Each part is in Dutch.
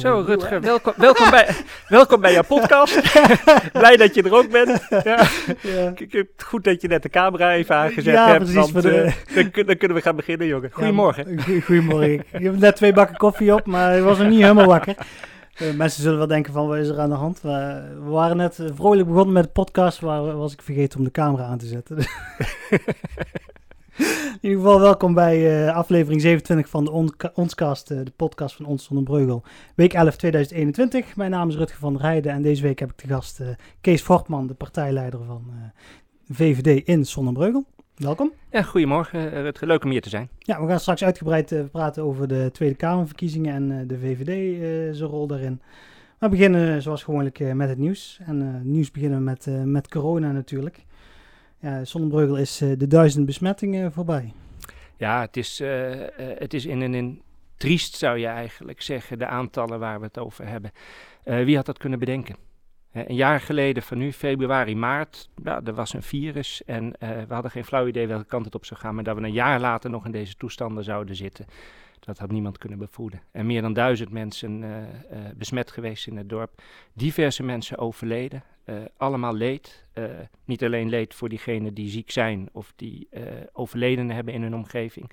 Zo, Rutger, welkom, welkom, bij, welkom bij jouw podcast. Blij dat je er ook bent. Ja. Ja. Goed dat je net de camera even aangezet ja, hebt. Precies, want, de... uh, dan, kunnen we gaan beginnen, jongen. Goedemorgen. Ja, goedemorgen. Je hebt net twee bakken koffie op, maar ik was nog niet helemaal wakker. Uh, mensen zullen wel denken van, wat is er aan de hand? We, we waren net vrolijk begonnen met de podcast, waar was ik vergeten om de camera aan te zetten. In ieder geval welkom bij uh, aflevering 27 van de on Onscast, uh, de podcast van Ons zonder Breugel. Week 11 2021. Mijn naam is Rutger van der Heijden en deze week heb ik te gast uh, Kees Fortman, de partijleider van VVD in Zonnebreugel. Welkom. Ja, goedemorgen Rutger. Leuk om hier te zijn. Ja, we gaan straks uitgebreid praten over de Tweede Kamerverkiezingen en de VVD zijn rol daarin. We beginnen zoals gewoonlijk met het nieuws. En nieuws beginnen met, met corona natuurlijk. Ja, is uh, de duizend besmettingen voorbij. Ja, het is, uh, uh, het is in en in triest zou je eigenlijk zeggen, de aantallen waar we het over hebben. wie had dat kunnen bedenken? een jaar geleden, van nu, februari, maart, ja, er was een virus en we hadden geen flauw idee welke kant het op zou gaan, maar dat we een jaar later nog in deze toestanden zouden zitten. Dat had niemand kunnen bevoeden. En meer dan duizend mensen uh, uh, besmet geweest in het dorp. Diverse mensen overleden. Uh, allemaal leed. niet alleen leed voor diegenen die ziek zijn of die overledenen hebben in hun omgeving.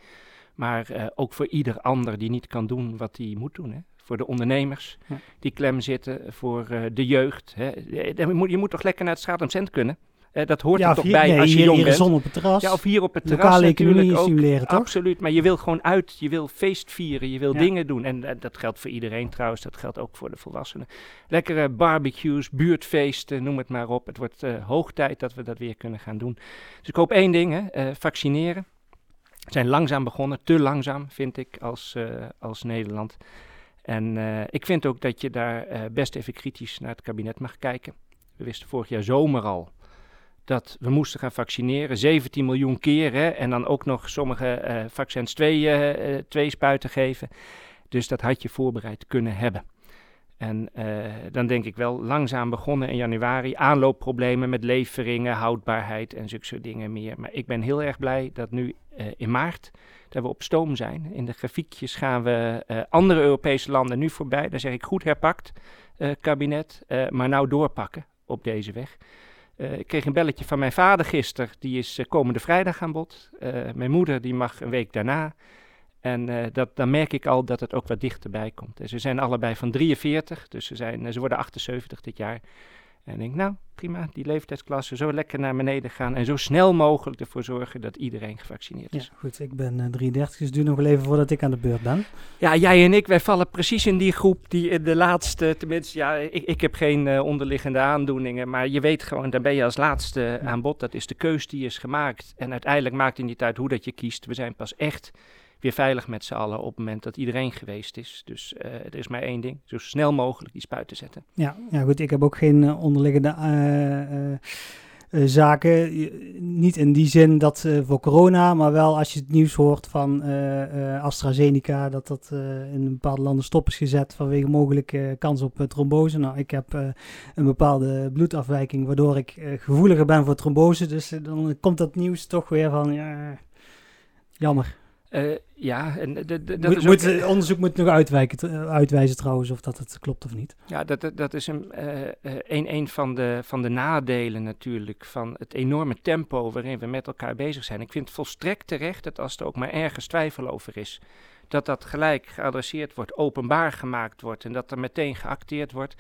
Maar ook voor ieder ander die niet kan doen wat hij moet doen. Hè? Voor de ondernemers die klem zitten. Voor de jeugd. Hè? Je, moet, je moet toch lekker naar het straat om cent kunnen. Uh, dat hoort er toch bij als je hier, jong bent. Zon op het terras. Ja, of hier op het terras Lokale economie stimuleren, toch? Absoluut, maar je wil gewoon uit, je wil feest vieren, je wil dingen doen. En uh, dat geldt voor iedereen trouwens, dat geldt ook voor de volwassenen. Lekkere barbecues, buurtfeesten, noem het maar op. Het wordt uh, hoog tijd dat we dat weer kunnen gaan doen. Dus ik hoop één ding, hè, vaccineren. We zijn langzaam begonnen, te langzaam vind ik als, als Nederland. En ik vind ook dat je daar best even kritisch naar het kabinet mag kijken. We wisten vorig jaar zomer al dat we moesten gaan vaccineren. 17 miljoen keer en dan ook nog sommige uh, vaccins twee, uh, twee spuiten geven. Dus dat had je voorbereid kunnen hebben. En dan denk ik wel langzaam begonnen in januari. Aanloopproblemen met leveringen, houdbaarheid en zulke soort dingen meer. Maar ik ben heel erg blij dat nu in maart dat we op stoom zijn. In de grafiekjes gaan we andere Europese landen nu voorbij. Daar zeg ik goed herpakt, kabinet. maar nou doorpakken op deze weg. Uh, ik kreeg een belletje van mijn vader gisteren, die is uh, komende vrijdag aan bod. Uh, mijn moeder die mag een week daarna. En dat, dan merk ik al dat het ook wat dichterbij komt. ze zijn allebei van 43, dus ze, zijn, ze worden 78 dit jaar. En ik denk, nou prima, die leeftijdsklasse, zo lekker naar beneden gaan en zo snel mogelijk ervoor zorgen dat iedereen gevaccineerd is. Ja, goed, ik ben uh, 33, dus duur nog wel even voordat ik aan de beurt ben. Ja, jij en ik, wij vallen precies in die groep die in de laatste, tenminste, ja, ik, ik heb geen uh, onderliggende aandoeningen, maar je weet gewoon, dan ben je als laatste aan bod. Dat is de keus die is gemaakt. En uiteindelijk maakt het niet uit hoe dat je kiest. We zijn pas echt weer veilig met z'n allen op het moment dat iedereen geweest is. Dus uh, er is maar één ding, zo snel mogelijk die spuiten zetten. Ja, ja goed, ik heb ook geen uh, onderliggende uh, zaken. Niet in die zin dat voor corona, maar wel als je het nieuws hoort van AstraZeneca, dat dat in bepaalde landen stop is gezet vanwege mogelijke kans op trombose. Nou, ik heb een bepaalde bloedafwijking, waardoor ik gevoeliger ben voor trombose. Dus dan komt dat nieuws toch weer van, ja, jammer. Uh, ja, en de, de, dat moet, is ook, onderzoek moet nog uitwijken, uitwijzen trouwens of dat het klopt of niet. Ja, dat, dat is een, uh, een, een van, de, van de nadelen natuurlijk van het enorme tempo waarin we met elkaar bezig zijn. Ik vind het volstrekt terecht dat als er ook maar ergens twijfel over is, dat dat gelijk geadresseerd wordt, openbaar gemaakt wordt en dat er meteen geacteerd wordt.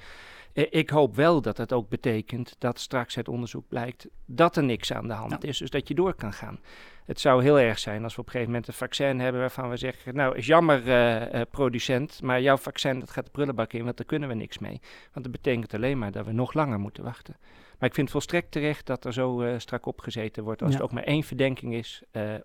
Ik hoop wel dat het ook betekent dat straks het onderzoek blijkt dat er niks aan de hand is, dus dat je door kan gaan. Het zou heel erg zijn als we op een gegeven moment een vaccin hebben waarvan we zeggen, nou is jammer uh, producent, maar jouw vaccin dat gaat de prullenbak in, want daar kunnen we niks mee. Want dat betekent alleen maar dat we nog langer moeten wachten. Maar ik vind het volstrekt terecht dat er zo uh, strak op gezeten wordt. Als ja. er ook maar één verdenking is,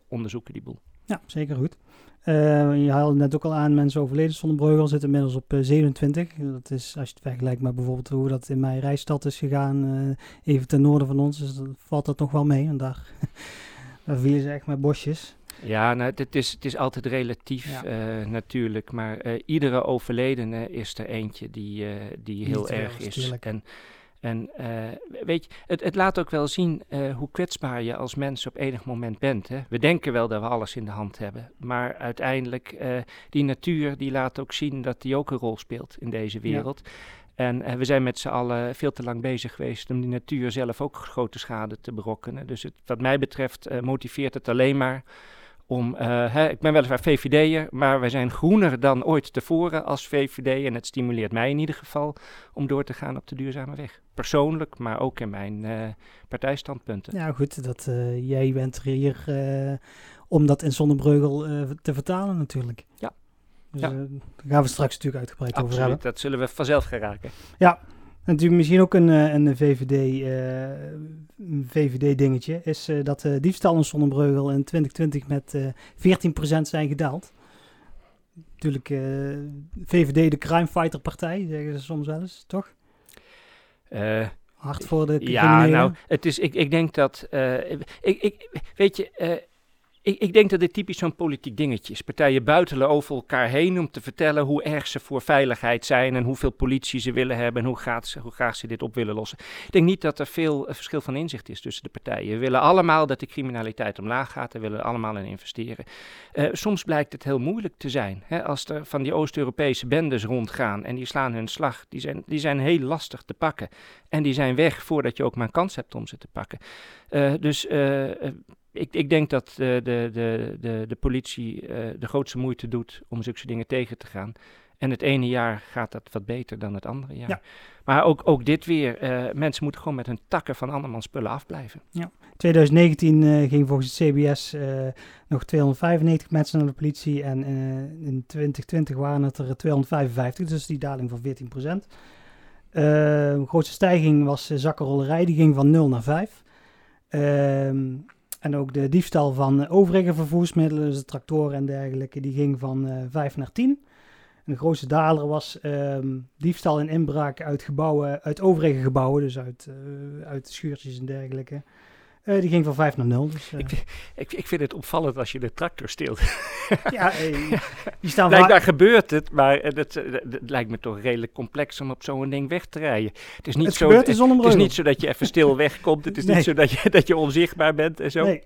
onderzoeken die boel. Ja, zeker goed. Uh, je haalde net ook al aan, mensen overleden zonder Breugel zitten inmiddels op uh, 27. Dat is, als je het vergelijkt met bijvoorbeeld hoe dat in mijn reisstad is gegaan, uh, even ten noorden van ons, dus dan valt dat nog wel mee. En daar dan vielen ze echt met bosjes. Ja, nou, het, is, het is altijd relatief ja. uh, natuurlijk, maar iedere overledene is er eentje die, die heel erg is. Tuurlijk. En En weet je, het, het, laat ook wel zien hoe kwetsbaar je als mens op enig moment bent. Hè? We denken wel dat we alles in de hand hebben, maar uiteindelijk, die natuur die laat ook zien dat die ook een rol speelt in deze wereld. En we zijn met z'n allen veel te lang bezig geweest om die natuur zelf ook grote schade te berokkenen. Dus het, wat mij betreft motiveert het alleen maar om, uh, hè, ik ben weliswaar VVD'er, maar wij zijn groener dan ooit tevoren als VVD. En het stimuleert mij in ieder geval om door te gaan op de duurzame weg. Persoonlijk, maar ook in mijn uh, partijstandpunten. Ja, goed, dat, uh, jij bent er hier om dat in Zonnebreugel te vertalen natuurlijk. Ja. Dus, ja. daar gaan we straks natuurlijk uitgebreid Absoluut, over hebben. dat zullen we vanzelf geraken. Ja, natuurlijk misschien ook een, eh, een VVD, uh, VVD dingetje is uh, dat uh, diefstal in Zonnebreugel in 2020 met 14% zijn gedaald. Natuurlijk VVD de crime fighter partij, zeggen ze soms wel eens, toch? Hard voor de Ja, nou, het is, ik, ik denk dat, ik, ik, weet je, ik, ik, denk dat dit typisch zo'n politiek dingetje is. Partijen buitelen over elkaar heen om te vertellen hoe erg ze voor veiligheid zijn en hoeveel politie ze willen hebben en hoe, gaat ze, hoe graag ze dit op willen lossen. Ik denk niet dat er veel uh, verschil van inzicht is tussen de partijen. We willen allemaal dat de criminaliteit omlaag gaat en willen allemaal in investeren. Uh, soms blijkt het heel moeilijk te zijn. Hè? Als er van die Oost-Europese bendes rondgaan en die slaan hun slag, die zijn, die zijn heel lastig te pakken. En die zijn weg voordat je ook maar een kans hebt om ze te pakken. Uh, dus ik, ik, denk dat de, de, de, de, de politie uh, de grootste moeite doet om zulke dingen tegen te gaan. En het ene jaar gaat dat wat beter dan het andere jaar. Ja. Maar ook, ook dit weer, uh, mensen moeten gewoon met hun takken van andermans spullen afblijven. Ja. 2019 uh, ging volgens het CBS nog 295 mensen naar de politie en in 2020 waren het er 255, dus die daling van 14 procent. de grootste stijging was zakkenrollerij, die ging van 0 naar 5. Ehm en ook de diefstal van overige vervoersmiddelen, dus de tractoren en dergelijke, die ging van uh, eh, 5 naar 10. En de grootste daler was um, diefstal en inbraak uit gebouwen, uit overige gebouwen, dus uit, uh, uit schuurtjes en dergelijke. Uh, die ging van 5 naar 0. Dus, uh. ik, ik, ik, vind het opvallend als je de tractor steelt. ja, die staan Blijkbaar gebeurt het, maar het, het, lijkt me toch redelijk complex om op zo'n ding weg te rijden. Het is niet, het zo, het, het is niet zo dat je even stil wegkomt. Het is nee. niet zo dat je, dat je onzichtbaar bent en zo. Nee.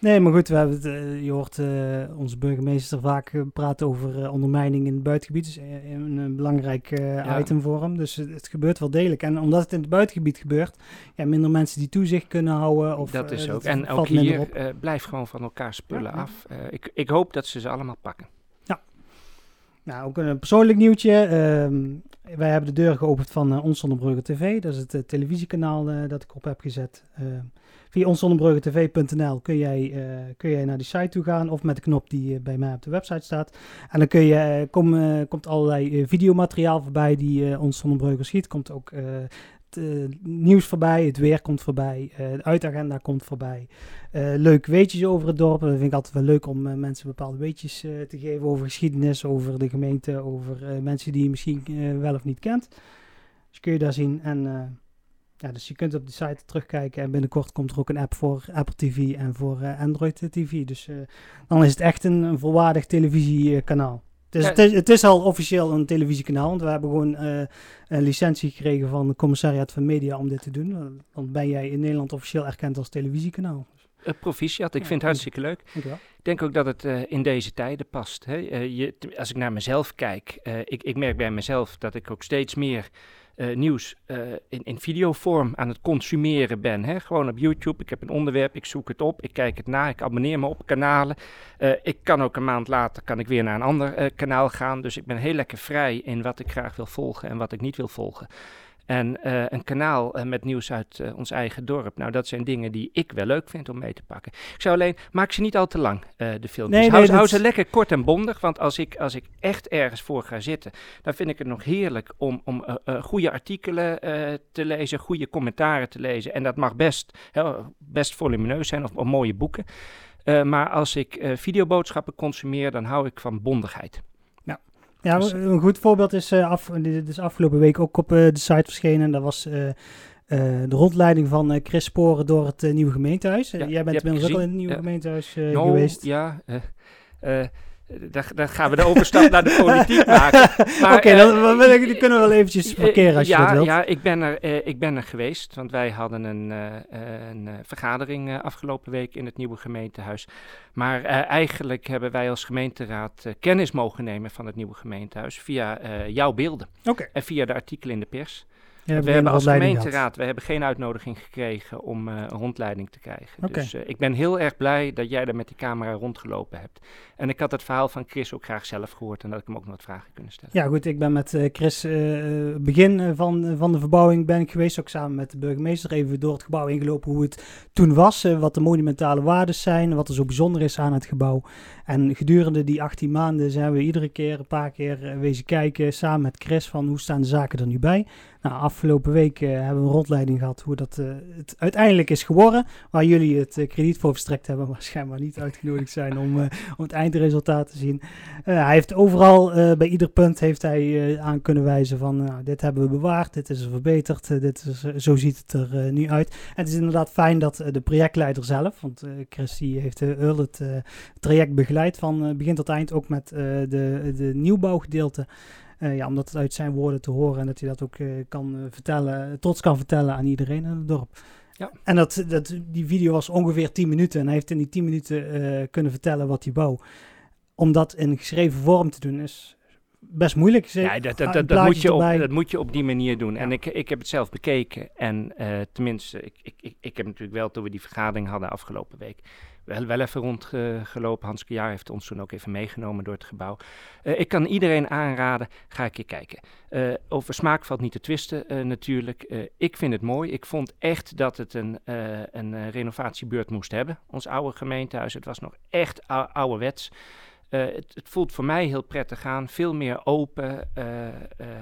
Nee, maar goed, we hebben het, uh, je hoort uh, onze burgemeester vaak uh, praten over ondermijning in het buitengebied. Dus een, een belangrijk ja. item voor hem. Dus het, het, gebeurt wel degelijk. En omdat het in het buitengebied gebeurt, ja, minder mensen die toezicht kunnen houden. Of, dat is ook. en ook hier, blijf gewoon van elkaar spullen ja, af. ik, ik hoop dat ze ze allemaal pakken. Ja. Nou, ook een persoonlijk nieuwtje. Ehm, wij hebben de deur geopend van uh, Ons Zonnebrugge TV. Dat is het televisiekanaal dat ik op heb gezet. Ehm, Via onszonnebruggentv.nl kun jij, uh, kun jij naar die site toe gaan of met de knop die uh, bij mij op de website staat. En dan kun je, uh, kom, komt allerlei videomateriaal voorbij die ons schiet. Komt ook het nieuws voorbij, het weer komt voorbij, de uitagenda komt voorbij. leuk weetjes over het dorp. Dat vind ik altijd wel leuk om mensen bepaalde weetjes te geven over geschiedenis, over de gemeente, over mensen die je misschien wel of niet kent. Dus kun je daar zien en ja, dus je kunt op de site terugkijken en binnenkort komt er ook een app voor Apple TV en voor uh, Android TV. Dus uh, dan is het echt een, een volwaardig televisiekanaal. Dus ja. het, is, het is al officieel een televisiekanaal, want we hebben gewoon uh, een licentie gekregen van het commissariat van media om dit te doen. Dan ben jij in Nederland officieel erkend als televisiekanaal. Uh, proficiat, ik ja, vind het hartstikke leuk. Ik denk ook dat het uh, in deze tijden past. Hè? Uh, je, als ik naar mezelf kijk, ik, ik merk bij mezelf dat ik ook steeds meer nieuws in, in videovorm aan het consumeren ben. Hè? Gewoon op YouTube. Ik heb een onderwerp, ik zoek het op, ik kijk het na, ik abonneer me op kanalen. Ik kan ook een maand later kan ik weer naar een ander kanaal gaan. Dus ik ben heel lekker vrij in wat ik graag wil volgen en wat ik niet wil volgen. En uh, een kanaal uh, met nieuws uit uh, ons eigen dorp. Nou, dat zijn dingen die ik wel leuk vind om mee te pakken. Ik zou alleen, maak ze niet al te lang, de filmpjes. Nee, hou, nee, hou ze lekker kort en bondig. Want als ik, als ik echt ergens voor ga zitten, dan vind ik het nog heerlijk om, om goede artikelen te lezen, goede commentaren te lezen. En dat mag best, best volumineus zijn of, of mooie boeken. maar als ik videoboodschappen consumeer, dan hou ik van bondigheid. Ja, dus- een goed voorbeeld is, uh, af, dit is afgelopen week ook op uh, de site verschenen. Dat was uh, de rondleiding van Chris Sporen door het nieuwe gemeentehuis. Ja, Jij bent inmiddels ook al in het nieuwe gemeentehuis no, geweest. Ja, daar, gaan we de overstap naar de politiek maken. Oké, okay, uh, die kunnen we wel eventjes parkeren als ja, je dat wilt. Ja, ik ben, er, ik ben er geweest, want wij hadden een, een vergadering afgelopen week in het nieuwe gemeentehuis. Maar eigenlijk hebben wij als gemeenteraad kennis mogen nemen van het nieuwe gemeentehuis via jouw beelden. Okay. En via de artikelen in de pers we hebben als gemeenteraad we hebben geen uitnodiging gekregen om uh, een rondleiding te krijgen. Dus uh, ik ben heel erg blij dat jij daar met die camera rondgelopen hebt. En ik had het verhaal van Chris ook graag zelf gehoord en dat ik hem ook nog wat vragen kunnen stellen. Ja goed, ik ben met uh, Chris begin van, van de verbouwing ben ik geweest, ook samen met de burgemeester, even door het gebouw ingelopen hoe het toen was, wat de monumentale waarden zijn, wat er zo bijzonder is aan het gebouw. En gedurende die 18 maanden zijn we iedere keer een paar keer wezen kijken samen met Chris van hoe staan de zaken er nu bij. Nou, afgelopen week uh, hebben we een rondleiding gehad hoe dat uh, het uiteindelijk is geworden. Waar jullie het uh, krediet voor verstrekt hebben, maar schijnbaar niet uitgenodigd zijn om, om het eindresultaat te zien. hij heeft overal, bij ieder punt heeft hij aan kunnen wijzen van nou, dit hebben we bewaard, dit is er verbeterd, dit is, zo ziet het er nu uit. En het is inderdaad fijn dat de projectleider zelf, want Chris heeft heel het traject begeleid van begin tot eind, ook met de, de nieuwbouwgedeelte. Uh, ja, om dat uit zijn woorden te horen en dat hij dat ook uh, kan uh, vertellen, trots kan vertellen aan iedereen in het dorp. Ja. En dat, dat, die video was ongeveer 10 minuten en hij heeft in die 10 minuten kunnen vertellen wat hij bouw. Om dat in geschreven vorm te doen is best moeilijk. Ja, dat, dat, dat, dat moet je op, dat moet je op die manier doen. Ja. En ik, ik heb het zelf bekeken en tenminste, ik, ik, ik, ik heb natuurlijk wel toen we die vergadering hadden afgelopen week wel, wel even rondgelopen. Hans Jaar heeft ons toen ook even meegenomen door het gebouw. Uh, ik kan iedereen aanraden, ga ik je kijken. Uh, over smaak valt niet te twisten uh, natuurlijk. ik vind het mooi. Ik vond echt dat het een, een renovatiebeurt moest hebben. Ons oude gemeentehuis, het was nog echt ouderwets. Uh, het, voelt voor mij heel prettig aan, veel meer open. Uh, uh,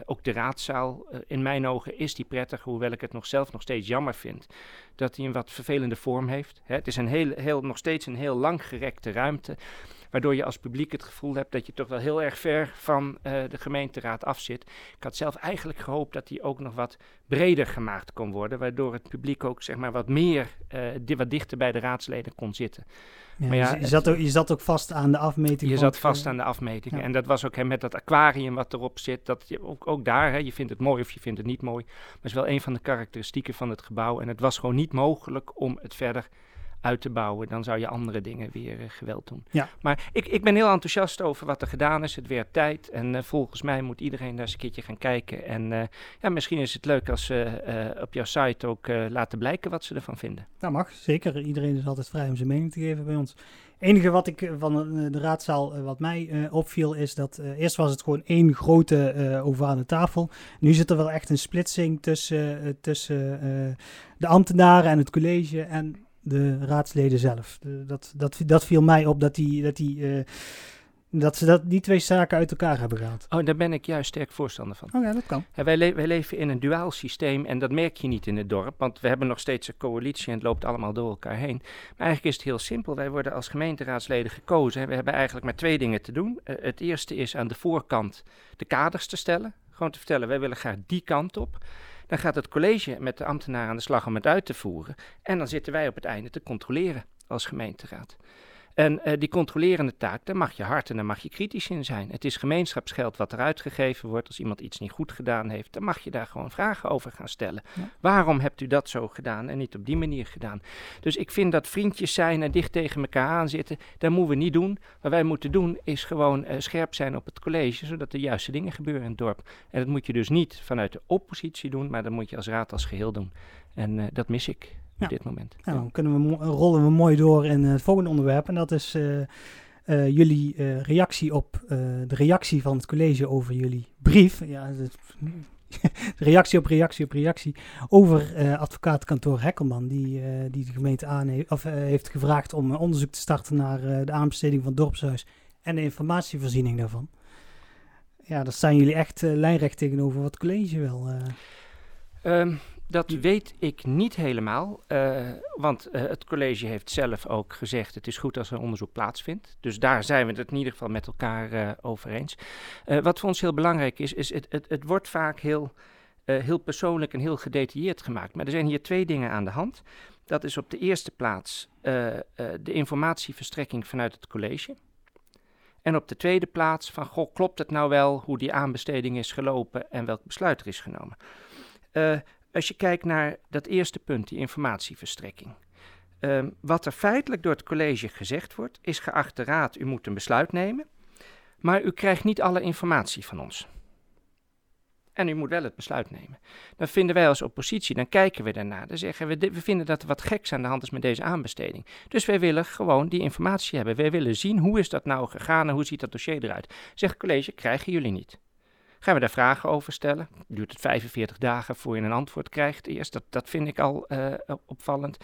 ook de raadzaal, in mijn ogen is die prettig, hoewel ik het nog zelf nog steeds jammer vind dat hij een wat vervelende vorm heeft. Hè, het is een heel, heel, nog steeds een heel langgerekte ruimte, waardoor je als publiek het gevoel hebt dat je toch wel heel erg ver van de gemeenteraad af zit. Ik had zelf eigenlijk gehoopt dat die ook nog wat breder gemaakt kon worden, waardoor het publiek ook zeg maar wat meer, wat dichter bij de raadsleden kon zitten. Ja, maar ja, je, zat ook, je zat ook vast aan de afmeting. Je zat vast aan de afmetingen. En dat was ook hè, met dat aquarium wat erop zit. Dat je, ook, ook daar, hè, je vindt het mooi of je vindt het niet mooi. Maar het is wel een van de karakteristieken van het gebouw. En het was gewoon niet mogelijk om het verder uit te bouwen, dan zou je andere dingen weer uh, geweld doen. Ja. Maar ik, ik ben heel enthousiast over wat er gedaan is. Het weer tijd. En uh, volgens mij moet iedereen daar eens een keertje gaan kijken. En uh, ja, misschien is het leuk als ze op jouw site ook laten blijken wat ze ervan vinden. Dat mag, zeker. Iedereen is altijd vrij om zijn mening te geven bij ons. Het enige wat ik van de raadzaal, wat mij opviel, is dat eerst was het gewoon één grote ovale tafel. Nu zit er wel echt een splitsing tussen, tussen de ambtenaren en het college. En de raadsleden zelf. dat, dat, dat viel mij op dat, die, dat, die, uh, dat ze dat, die twee zaken uit elkaar hebben gehaald. Oh, daar ben ik juist sterk voorstander van. Oh ja, dat kan. wij, le wij leven in een duaal systeem en dat merk je niet in het dorp, want we hebben nog steeds een coalitie en het loopt allemaal door elkaar heen. Maar eigenlijk is het heel simpel. Wij worden als gemeenteraadsleden gekozen. We hebben eigenlijk maar twee dingen te doen. Uh, het eerste is aan de voorkant de kaders te stellen. Gewoon te vertellen, wij willen graag die kant op. Dan gaat het college met de ambtenaar aan de slag om het uit te voeren. En dan zitten wij op het einde te controleren als gemeenteraad. En uh, die controlerende taak, daar mag je hard en daar mag je kritisch in zijn. Het is gemeenschapsgeld wat er uitgegeven wordt. Als iemand iets niet goed gedaan heeft, dan mag je daar gewoon vragen over gaan stellen. Waarom hebt u dat zo gedaan en niet op die manier gedaan? Dus ik vind dat vriendjes zijn en dicht tegen elkaar aanzitten, dat moeten we niet doen. Wat wij moeten doen is gewoon uh, scherp zijn op het college, zodat de juiste dingen gebeuren in het dorp. En dat moet je dus niet vanuit de oppositie doen, maar dat moet je als raad als geheel doen. En uh, dat mis ik op dit moment. Ja, dan kunnen we rollen we mooi door in het volgende onderwerp. En dat is uh, uh, jullie uh, reactie op de reactie van het college over jullie brief. Ja, reactie op reactie op reactie over advocaatkantoor Hekkelman, die, die de gemeente aan heeft, of, heeft gevraagd om onderzoek te starten naar de aanbesteding van het dorpshuis en de informatievoorziening daarvan. Ja, daar staan jullie echt lijnrecht tegenover wat het college wil. Um, dat weet ik niet helemaal, uh, want uh, het college heeft zelf ook gezegd: het is goed als er onderzoek plaatsvindt. Dus daar zijn we het in ieder geval met elkaar uh, over eens. wat voor ons heel belangrijk is, is het, het, het wordt vaak heel, heel persoonlijk en heel gedetailleerd gemaakt. Maar er zijn hier twee dingen aan de hand. Dat is op de eerste plaats de informatieverstrekking vanuit het college. En op de tweede plaats van, goh, klopt het nou wel hoe die aanbesteding is gelopen en welk besluit er is genomen? Uh, als je kijkt naar dat eerste punt, die informatieverstrekking. Um, wat er feitelijk door het college gezegd wordt, is geachte raad, u moet een besluit nemen, maar u krijgt niet alle informatie van ons. En u moet wel het besluit nemen. Dan vinden wij als oppositie, dan kijken we daarna. Dan zeggen we, we vinden dat er wat geks aan de hand is met deze aanbesteding. Dus wij willen gewoon die informatie hebben. Wij willen zien hoe is dat nou gegaan en hoe ziet dat dossier eruit. Zegt college, krijgen jullie niet. Gaan we daar vragen over stellen? Duurt het 45 dagen voor je een antwoord krijgt eerst? Dat, dat vind ik al uh, opvallend.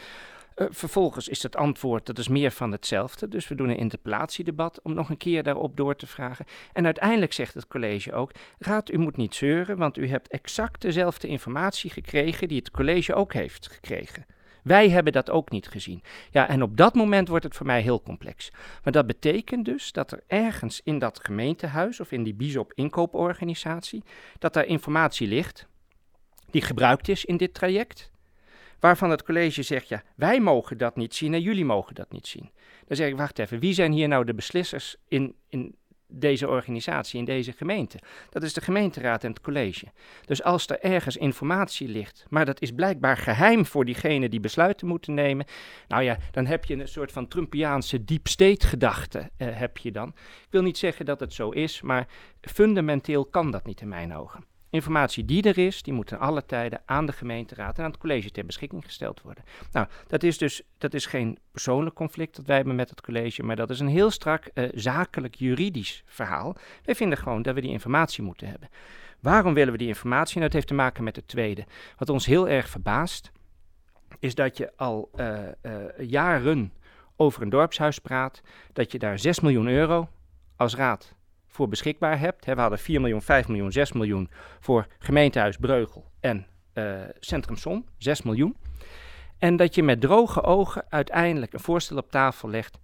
Uh, vervolgens is het antwoord, dat is meer van hetzelfde. Dus we doen een interpellatiedebat om nog een keer daarop door te vragen. En uiteindelijk zegt het college ook, raad, u moet niet zeuren, want u hebt exact dezelfde informatie gekregen die het college ook heeft gekregen. Wij hebben dat ook niet gezien. Ja, en op dat moment wordt het voor mij heel complex. Maar dat betekent dus dat er ergens in dat gemeentehuis of in die BISOP inkooporganisatie, dat daar informatie ligt die gebruikt is in dit traject, waarvan het college zegt, ja, wij mogen dat niet zien en jullie mogen dat niet zien. Dan zeg ik, wacht even, wie zijn hier nou de beslissers in, in deze organisatie, in deze gemeente. Dat is de gemeenteraad en het college. Dus als er ergens informatie ligt, maar dat is blijkbaar geheim voor diegenen die besluiten moeten nemen, nou ja, dan heb je een soort van Trumpiaanse deep state gedachte, eh, heb je dan. Ik wil niet zeggen dat het zo is, maar fundamenteel kan dat niet in mijn ogen. Informatie die er is, die moet in alle tijden aan de gemeenteraad en aan het college ter beschikking gesteld worden. Nou, dat is dus dat is geen persoonlijk conflict dat wij hebben met het college, maar dat is een heel strak uh, zakelijk juridisch verhaal. Wij vinden gewoon dat we die informatie moeten hebben. Waarom willen we die informatie? Nou, dat heeft te maken met het tweede. Wat ons heel erg verbaast, is dat je al uh, uh, jaren over een dorpshuis praat, dat je daar 6 miljoen euro als raad voor beschikbaar hebt. we hadden 4 miljoen, 5 miljoen, 6 miljoen voor gemeentehuis Breugel en uh, Centrum Som, 6 miljoen. En dat je met droge ogen uiteindelijk een voorstel op tafel legt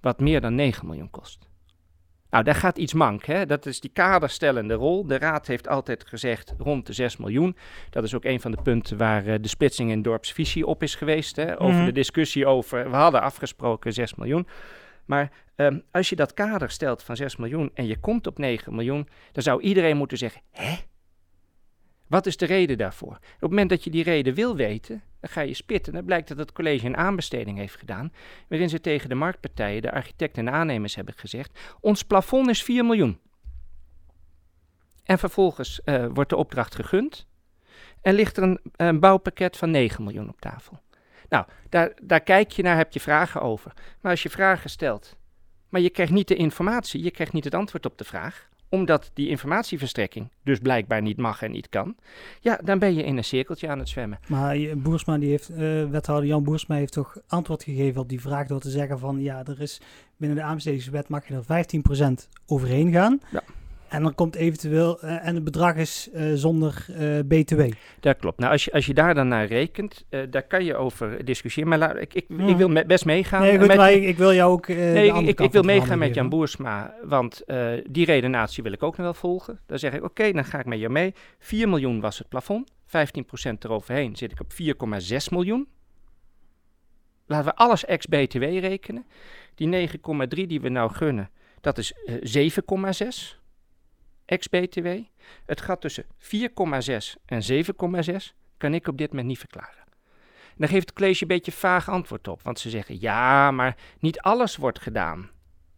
wat meer dan 9 miljoen kost. Nou, daar gaat iets mank. Hè? Dat is die kaderstellende rol. De Raad heeft altijd gezegd rond de 6 miljoen. Dat is ook een van de punten waar uh, de splitsing in dorpsvisie op is geweest. Hè? Over mm. de discussie over, we hadden afgesproken 6 miljoen. Maar um, als je dat kader stelt van 6 miljoen en je komt op 9 miljoen, dan zou iedereen moeten zeggen: hè? Wat is de reden daarvoor? Op het moment dat je die reden wil weten, dan ga je spitten. Dan blijkt dat het college een aanbesteding heeft gedaan, waarin ze tegen de marktpartijen, de architecten en aannemers hebben gezegd: ons plafond is 4 miljoen. En vervolgens uh, wordt de opdracht gegund en ligt er een, een bouwpakket van 9 miljoen op tafel. Nou, daar, daar kijk je naar, heb je vragen over. Maar als je vragen stelt, maar je krijgt niet de informatie, je krijgt niet het antwoord op de vraag, omdat die informatieverstrekking dus blijkbaar niet mag en niet kan, ja, dan ben je in een cirkeltje aan het zwemmen. Maar Boersma, die heeft, uh, wethouder Jan Boersma heeft toch antwoord gegeven op die vraag door te zeggen van, ja, er is binnen de aanbestedingswet mag je er 15% overheen gaan. Ja. En dan komt eventueel, uh, en het bedrag is uh, zonder uh, BTW. Dat klopt. Nou, als je, als je daar dan naar rekent, daar kan je over discussiëren. Maar laat, ik, ik, ik wil me, best meegaan. Nee, goed, met, maar ik, ik, wil jou ook. nee, ik, ik wil meegaan met Jan Boersma, want die redenatie wil ik ook nog wel volgen. Dan zeg ik, oké, okay, dan ga ik met je mee. 4 miljoen was het plafond, 15% eroverheen zit ik op 4,6 miljoen. Laten we alles ex-BTW rekenen. Die 9,3 die we nou gunnen, dat is 7,6 ex-BTW. Het gat tussen 4,6 en 7,6 kan ik op dit moment niet verklaren. En dan geeft het college een beetje vaag antwoord op, want ze zeggen ja, maar niet alles wordt gedaan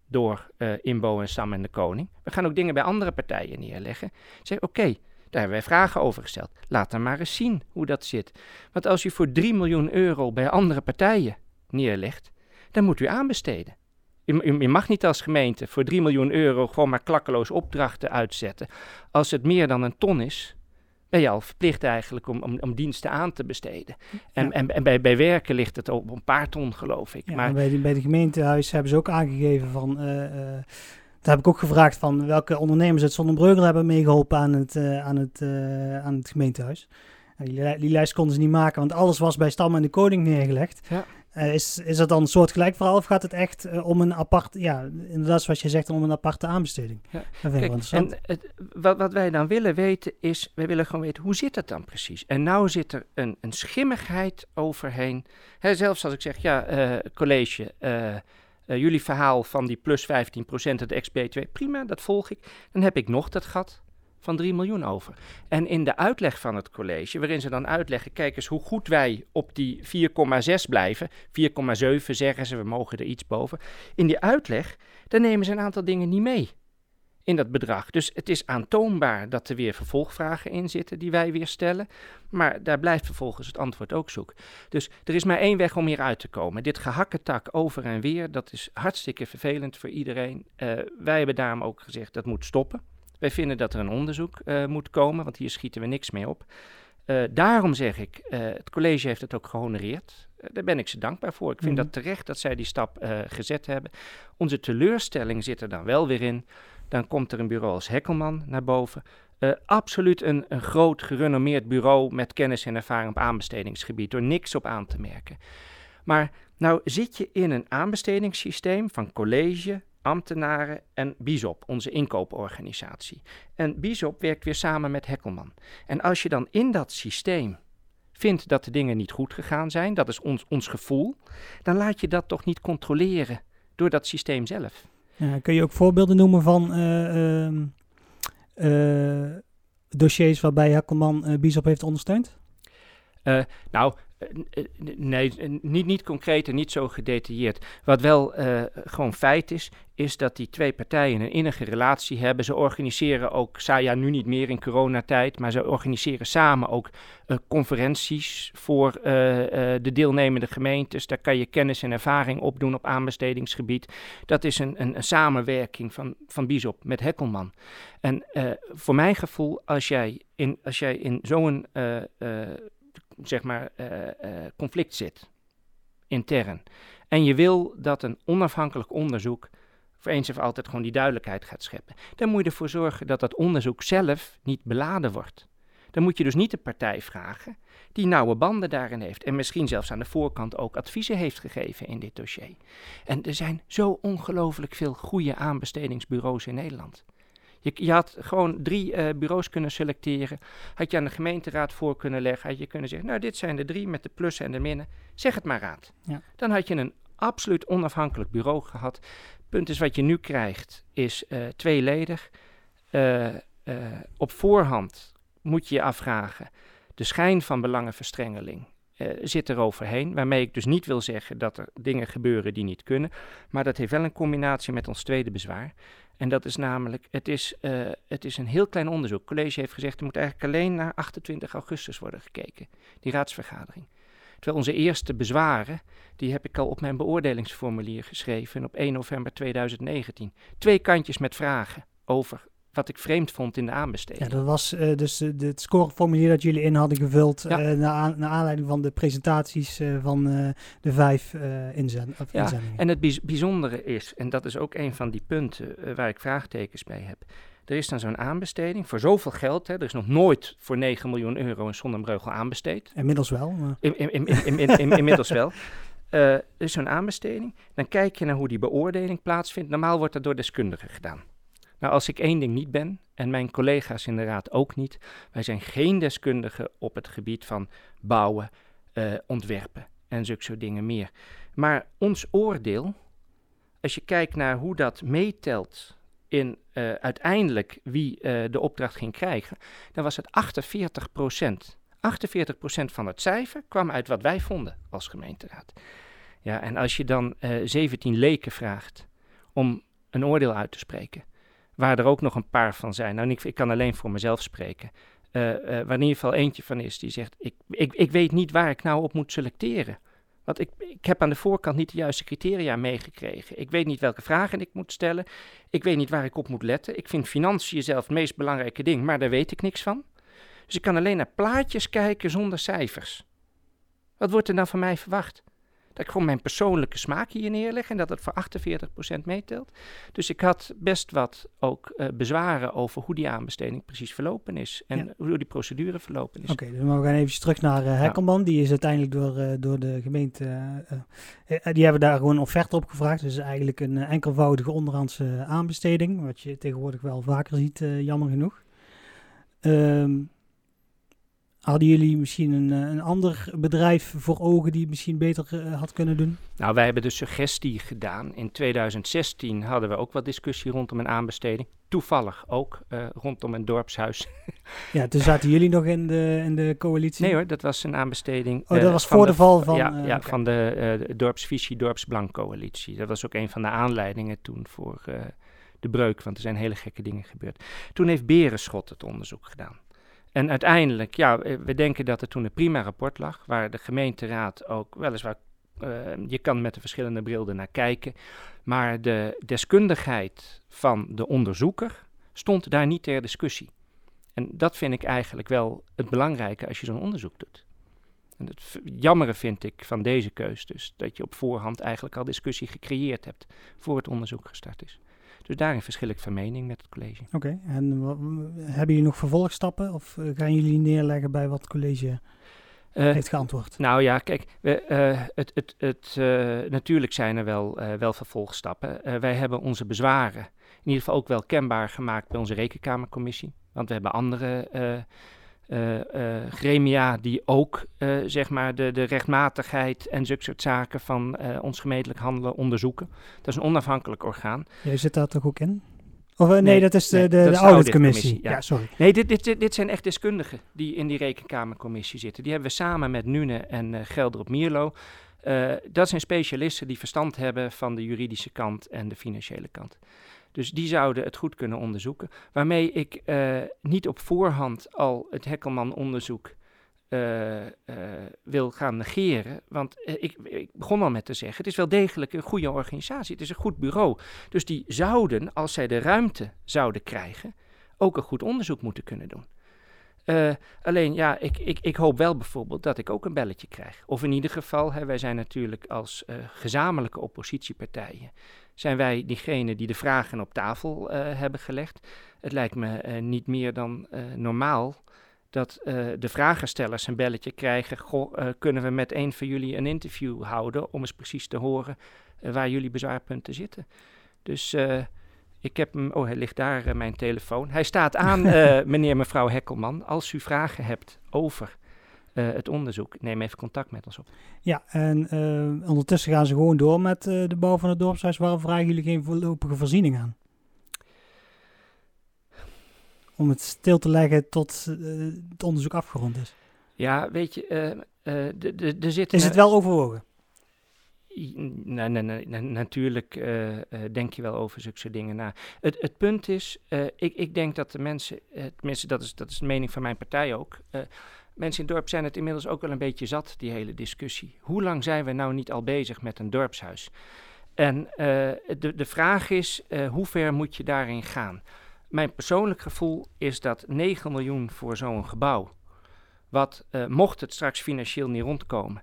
door uh, Inbo en Sam en de Koning. We gaan ook dingen bij andere partijen neerleggen. Zeg oké, daar hebben wij vragen over gesteld. Laat dan maar eens zien hoe dat zit. Want als u voor 3 miljoen euro bij andere partijen neerlegt, dan moet u aanbesteden. Je, mag niet als gemeente voor 3 miljoen euro gewoon maar klakkeloos opdrachten uitzetten. Als het meer dan een ton is, ben je al verplicht eigenlijk om, om, om diensten aan te besteden. En, en, en bij, bij werken ligt het op een paar ton, geloof ik. maar bij, de, bij de gemeentehuis hebben ze ook aangegeven van... Uh, daar heb ik ook gevraagd van welke ondernemers het Zonnebreugel hebben meegeholpen aan het, uh, aan het, uh, aan het gemeentehuis. Die, die, lijst konden ze niet maken, want alles was bij Stam en de Koning neergelegd. Ja. Uh, is, is dat dan een soort gelijk verhaal of gaat het echt uh, om een apart, ja, inderdaad zoals je zegt, om een aparte aanbesteding? Ja. Dat vind Kijk, en het, wat, wat wij dan willen weten is, wij willen gewoon weten, hoe zit dat dan precies? En nou zit er een, een schimmigheid overheen. Hè, zelfs als ik zeg, ja, uh, college, jullie verhaal van die plus 15% het XB2, prima, dat volg ik. Dan heb ik nog dat gat van 3 miljoen over. En in de uitleg van het college, waarin ze dan uitleggen, kijk eens hoe goed wij op die 4,6 blijven. 4,7 zeggen ze, we mogen er iets boven. In die uitleg, dan nemen ze een aantal dingen niet mee in dat bedrag. Dus het is aantoonbaar dat er weer vervolgvragen in zitten die wij weer stellen. Maar daar blijft vervolgens het antwoord ook zoek. Dus er is maar één weg om hier uit te komen. Dit gehakketak over en weer, dat is hartstikke vervelend voor iedereen. Uh, wij hebben daarom ook gezegd dat moet stoppen. Wij vinden dat er een onderzoek uh, moet komen, want hier schieten we niks mee op. Uh, daarom zeg ik, het college heeft het ook gehonoreerd. daar ben ik ze dankbaar voor. Ik vind mm dat terecht dat zij die stap gezet hebben. Onze teleurstelling zit er dan wel weer in dan komt er een bureau als Hekkelman naar boven. Absoluut een, een groot, gerenommeerd bureau met kennis en ervaring op aanbestedingsgebied, door niks op aan te merken. Maar nou zit je in een aanbestedingssysteem van college, ambtenaren en BISOP, onze inkooporganisatie. En BISOP werkt weer samen met Hekkelman. En als je dan in dat systeem vindt dat de dingen niet goed gegaan zijn, dat is ons, ons gevoel, dan laat je dat toch niet controleren door dat systeem zelf. Ja, kun je ook voorbeelden noemen van uh, uh, dossiers waarbij Hakkelman uh, Bizop heeft ondersteund? nou, nee, niet, niet concreet en niet zo gedetailleerd. Wat wel gewoon feit is, is dat die twee partijen een innige relatie hebben. Ze organiseren ook, ja nu niet meer in coronatijd, maar ze organiseren samen ook uh, conferenties voor uh, de deelnemende gemeentes. Daar kan je kennis en ervaring opdoen op aanbestedingsgebied. Dat is een, een, samenwerking van, van Bizop met Hekkelman. En voor mijn gevoel, als jij in, als jij in zo'n zeg maar, conflict zit, intern, en je wil dat een onafhankelijk onderzoek voor eens of altijd gewoon die duidelijkheid gaat scheppen. Dan moet je ervoor zorgen dat dat onderzoek zelf niet beladen wordt. Dan moet je dus niet de partij vragen die nauwe banden daarin heeft en misschien zelfs aan de voorkant ook adviezen heeft gegeven in dit dossier. En er zijn zo ongelooflijk veel goede aanbestedingsbureaus in Nederland. Je, je had gewoon drie uh, bureaus kunnen selecteren. Had je aan de gemeenteraad voor kunnen leggen. Had je kunnen zeggen, nou dit zijn de drie met de plussen en de minnen. Zeg het maar raad. Ja. Dan had je een absoluut onafhankelijk bureau gehad punt is wat je nu krijgt, is uh, tweeledig. Uh, op voorhand moet je je afvragen, de schijn van belangenverstrengeling zit er overheen. Waarmee ik dus niet wil zeggen dat er dingen gebeuren die niet kunnen. Maar dat heeft wel een combinatie met ons tweede bezwaar. En dat is namelijk, het is, het is een heel klein onderzoek. Het college heeft gezegd, er moet eigenlijk alleen naar 28 augustus worden gekeken. Die raadsvergadering. Terwijl onze eerste bezwaren, die heb ik al op mijn beoordelingsformulier geschreven op 1 november 2019. Twee kantjes met vragen over wat ik vreemd vond in de aanbesteding. Ja, dat was uh, dus uh, het scoreformulier dat jullie in hadden gevuld ja. uh, naar, naar, aanleiding van de presentaties van de vijf inzend ja, inzendingen. En het bijzondere is, en dat is ook een van die punten waar ik vraagtekens bij heb. Er is dan zo'n aanbesteding voor zoveel geld. Hè. Er is nog nooit voor 9 miljoen euro een Zonnebreugel aanbesteed. Inmiddels wel. Maar... In, in, in, inmiddels wel. Er is zo'n aanbesteding. Dan kijk je naar hoe die beoordeling plaatsvindt. Normaal wordt dat door deskundigen gedaan. Nou, als ik één ding niet ben, en mijn collega's in de raad ook niet, wij zijn geen deskundigen op het gebied van bouwen, uh, ontwerpen en zulke soort dingen meer. Maar ons oordeel, als je kijkt naar hoe dat meetelt in uh, uiteindelijk wie uh, de opdracht ging krijgen, dan was het 48 procent. 48 procent van het cijfer kwam uit wat wij vonden als gemeenteraad. Ja, en als je dan uh, eh, 17 leken vraagt om een oordeel uit te spreken, waar er ook nog een paar van zijn, nou ik, ik kan alleen voor mezelf spreken, waar in ieder geval eentje van is die zegt, ik, ik, ik weet niet waar ik nou op moet selecteren. Want ik, ik heb aan de voorkant niet de juiste criteria meegekregen. Ik weet niet welke vragen ik moet stellen. Ik weet niet waar ik op moet letten. Ik vind financiën zelf het meest belangrijke ding, maar daar weet ik niks van. Dus ik kan alleen naar plaatjes kijken zonder cijfers. Wat wordt er dan van mij verwacht? Dat ik gewoon mijn persoonlijke smaak hier neerleg en dat het voor 48% meetelt. Dus ik had best wat ook uh, bezwaren over hoe die aanbesteding precies verlopen is en hoe die procedure verlopen is. Oké, okay, dus we gaan even terug naar uh, Hekkelman. Die is uiteindelijk door, uh, door de gemeente, die hebben daar gewoon een offerte op gevraagd. Dus eigenlijk een enkelvoudige onderhandse aanbesteding, wat je tegenwoordig wel vaker ziet, jammer genoeg. Um, Hadden jullie misschien een, eh, een ander bedrijf voor ogen die het misschien beter uh, had kunnen doen? Nou, wij hebben de suggestie gedaan. In 2016 hadden we ook wat discussie rondom een aanbesteding. Toevallig ook uh, rondom een dorpshuis. ja, toen zaten jullie nog in de, in de coalitie? Nee hoor, dat was een aanbesteding. Oh, dat was voor de, val van... Ja, ja van de dorpsvisie Dorpsblank coalitie. Dat was ook een van de aanleidingen toen voor de breuk, want er zijn hele gekke dingen gebeurd. Toen heeft Berenschot het onderzoek gedaan. En uiteindelijk, ja, we denken dat er toen een prima rapport lag, waar de gemeenteraad ook weliswaar, uh, je kan met de verschillende brillen naar kijken, maar de deskundigheid van de onderzoeker stond daar niet ter discussie. En dat vind ik eigenlijk wel het belangrijke als je zo'n onderzoek doet. En het jammere vind ik van deze keus dus, dat je op voorhand eigenlijk al discussie gecreëerd hebt voor het onderzoek gestart is. Dus daarin verschil ik van mening met het college. Oké, en hebben jullie nog vervolgstappen of uh, gaan jullie neerleggen bij wat het college uh, heeft geantwoord? Nou ja, kijk, we, uh, het, het, het, natuurlijk zijn er wel, wel vervolgstappen. wij hebben onze bezwaren in ieder geval ook wel kenbaar gemaakt bij onze rekenkamercommissie. Want we hebben andere uh, gremia die ook zeg maar de, de rechtmatigheid en zulke soort zaken van ons gemeentelijk handelen onderzoeken. Dat is een onafhankelijk orgaan. Jij zit daar toch ook in? Of nee, nee, dat is de, de, de auditcommissie. Ja. ja. sorry. Nee, dit, dit, dit zijn echt deskundigen die in die rekenkamercommissie zitten. Die hebben we samen met Nune en Gelder op Mierlo. dat zijn specialisten die verstand hebben van de juridische kant en de financiële kant. Dus die zouden het goed kunnen onderzoeken. Waarmee ik uh, niet op voorhand al het Hekkelman-onderzoek uh, uh, wil gaan negeren. Want ik, ik, begon al met te zeggen: het is wel degelijk een goede organisatie. Het is een goed bureau. Dus die zouden, als zij de ruimte zouden krijgen, ook een goed onderzoek moeten kunnen doen. Alleen ja, ik, ik, ik hoop wel bijvoorbeeld dat ik ook een belletje krijg. Of in ieder geval, hè, wij zijn natuurlijk als gezamenlijke oppositiepartijen zijn wij diegene die de vragen op tafel uh, hebben gelegd. Het lijkt me niet meer dan normaal dat de vragenstellers een belletje krijgen. Goh, kunnen we met een van jullie een interview houden om eens precies te horen waar jullie bezwaarpunten zitten. Dus ik heb hem, oh hij ligt daar, mijn telefoon. Hij staat aan, meneer mevrouw Hekkelman. Als u vragen hebt over uh, het onderzoek. Neem even contact met ons op. Ja, en uh, ondertussen gaan ze gewoon door met uh, de bouw van het dorpshuis. Waarom vragen jullie geen voorlopige voorziening aan? Om het stil te leggen tot het onderzoek afgerond is. Ja, weet je, de, de, de zit. Is het wel overwogen? Nee, natuurlijk uh, uh, denk je wel over zulke dingen na. Het, het punt is, uh, ik, ik denk dat de mensen, tenminste dat is, dat is de mening van mijn partij ook, Mensen in het dorp zijn het inmiddels ook wel een beetje zat, die hele discussie. Hoe lang zijn we nou niet al bezig met een dorpshuis? En de, de vraag is, hoe ver moet je daarin gaan? Mijn persoonlijk gevoel is dat 9 miljoen voor zo'n gebouw, wat mocht het straks financieel niet rondkomen,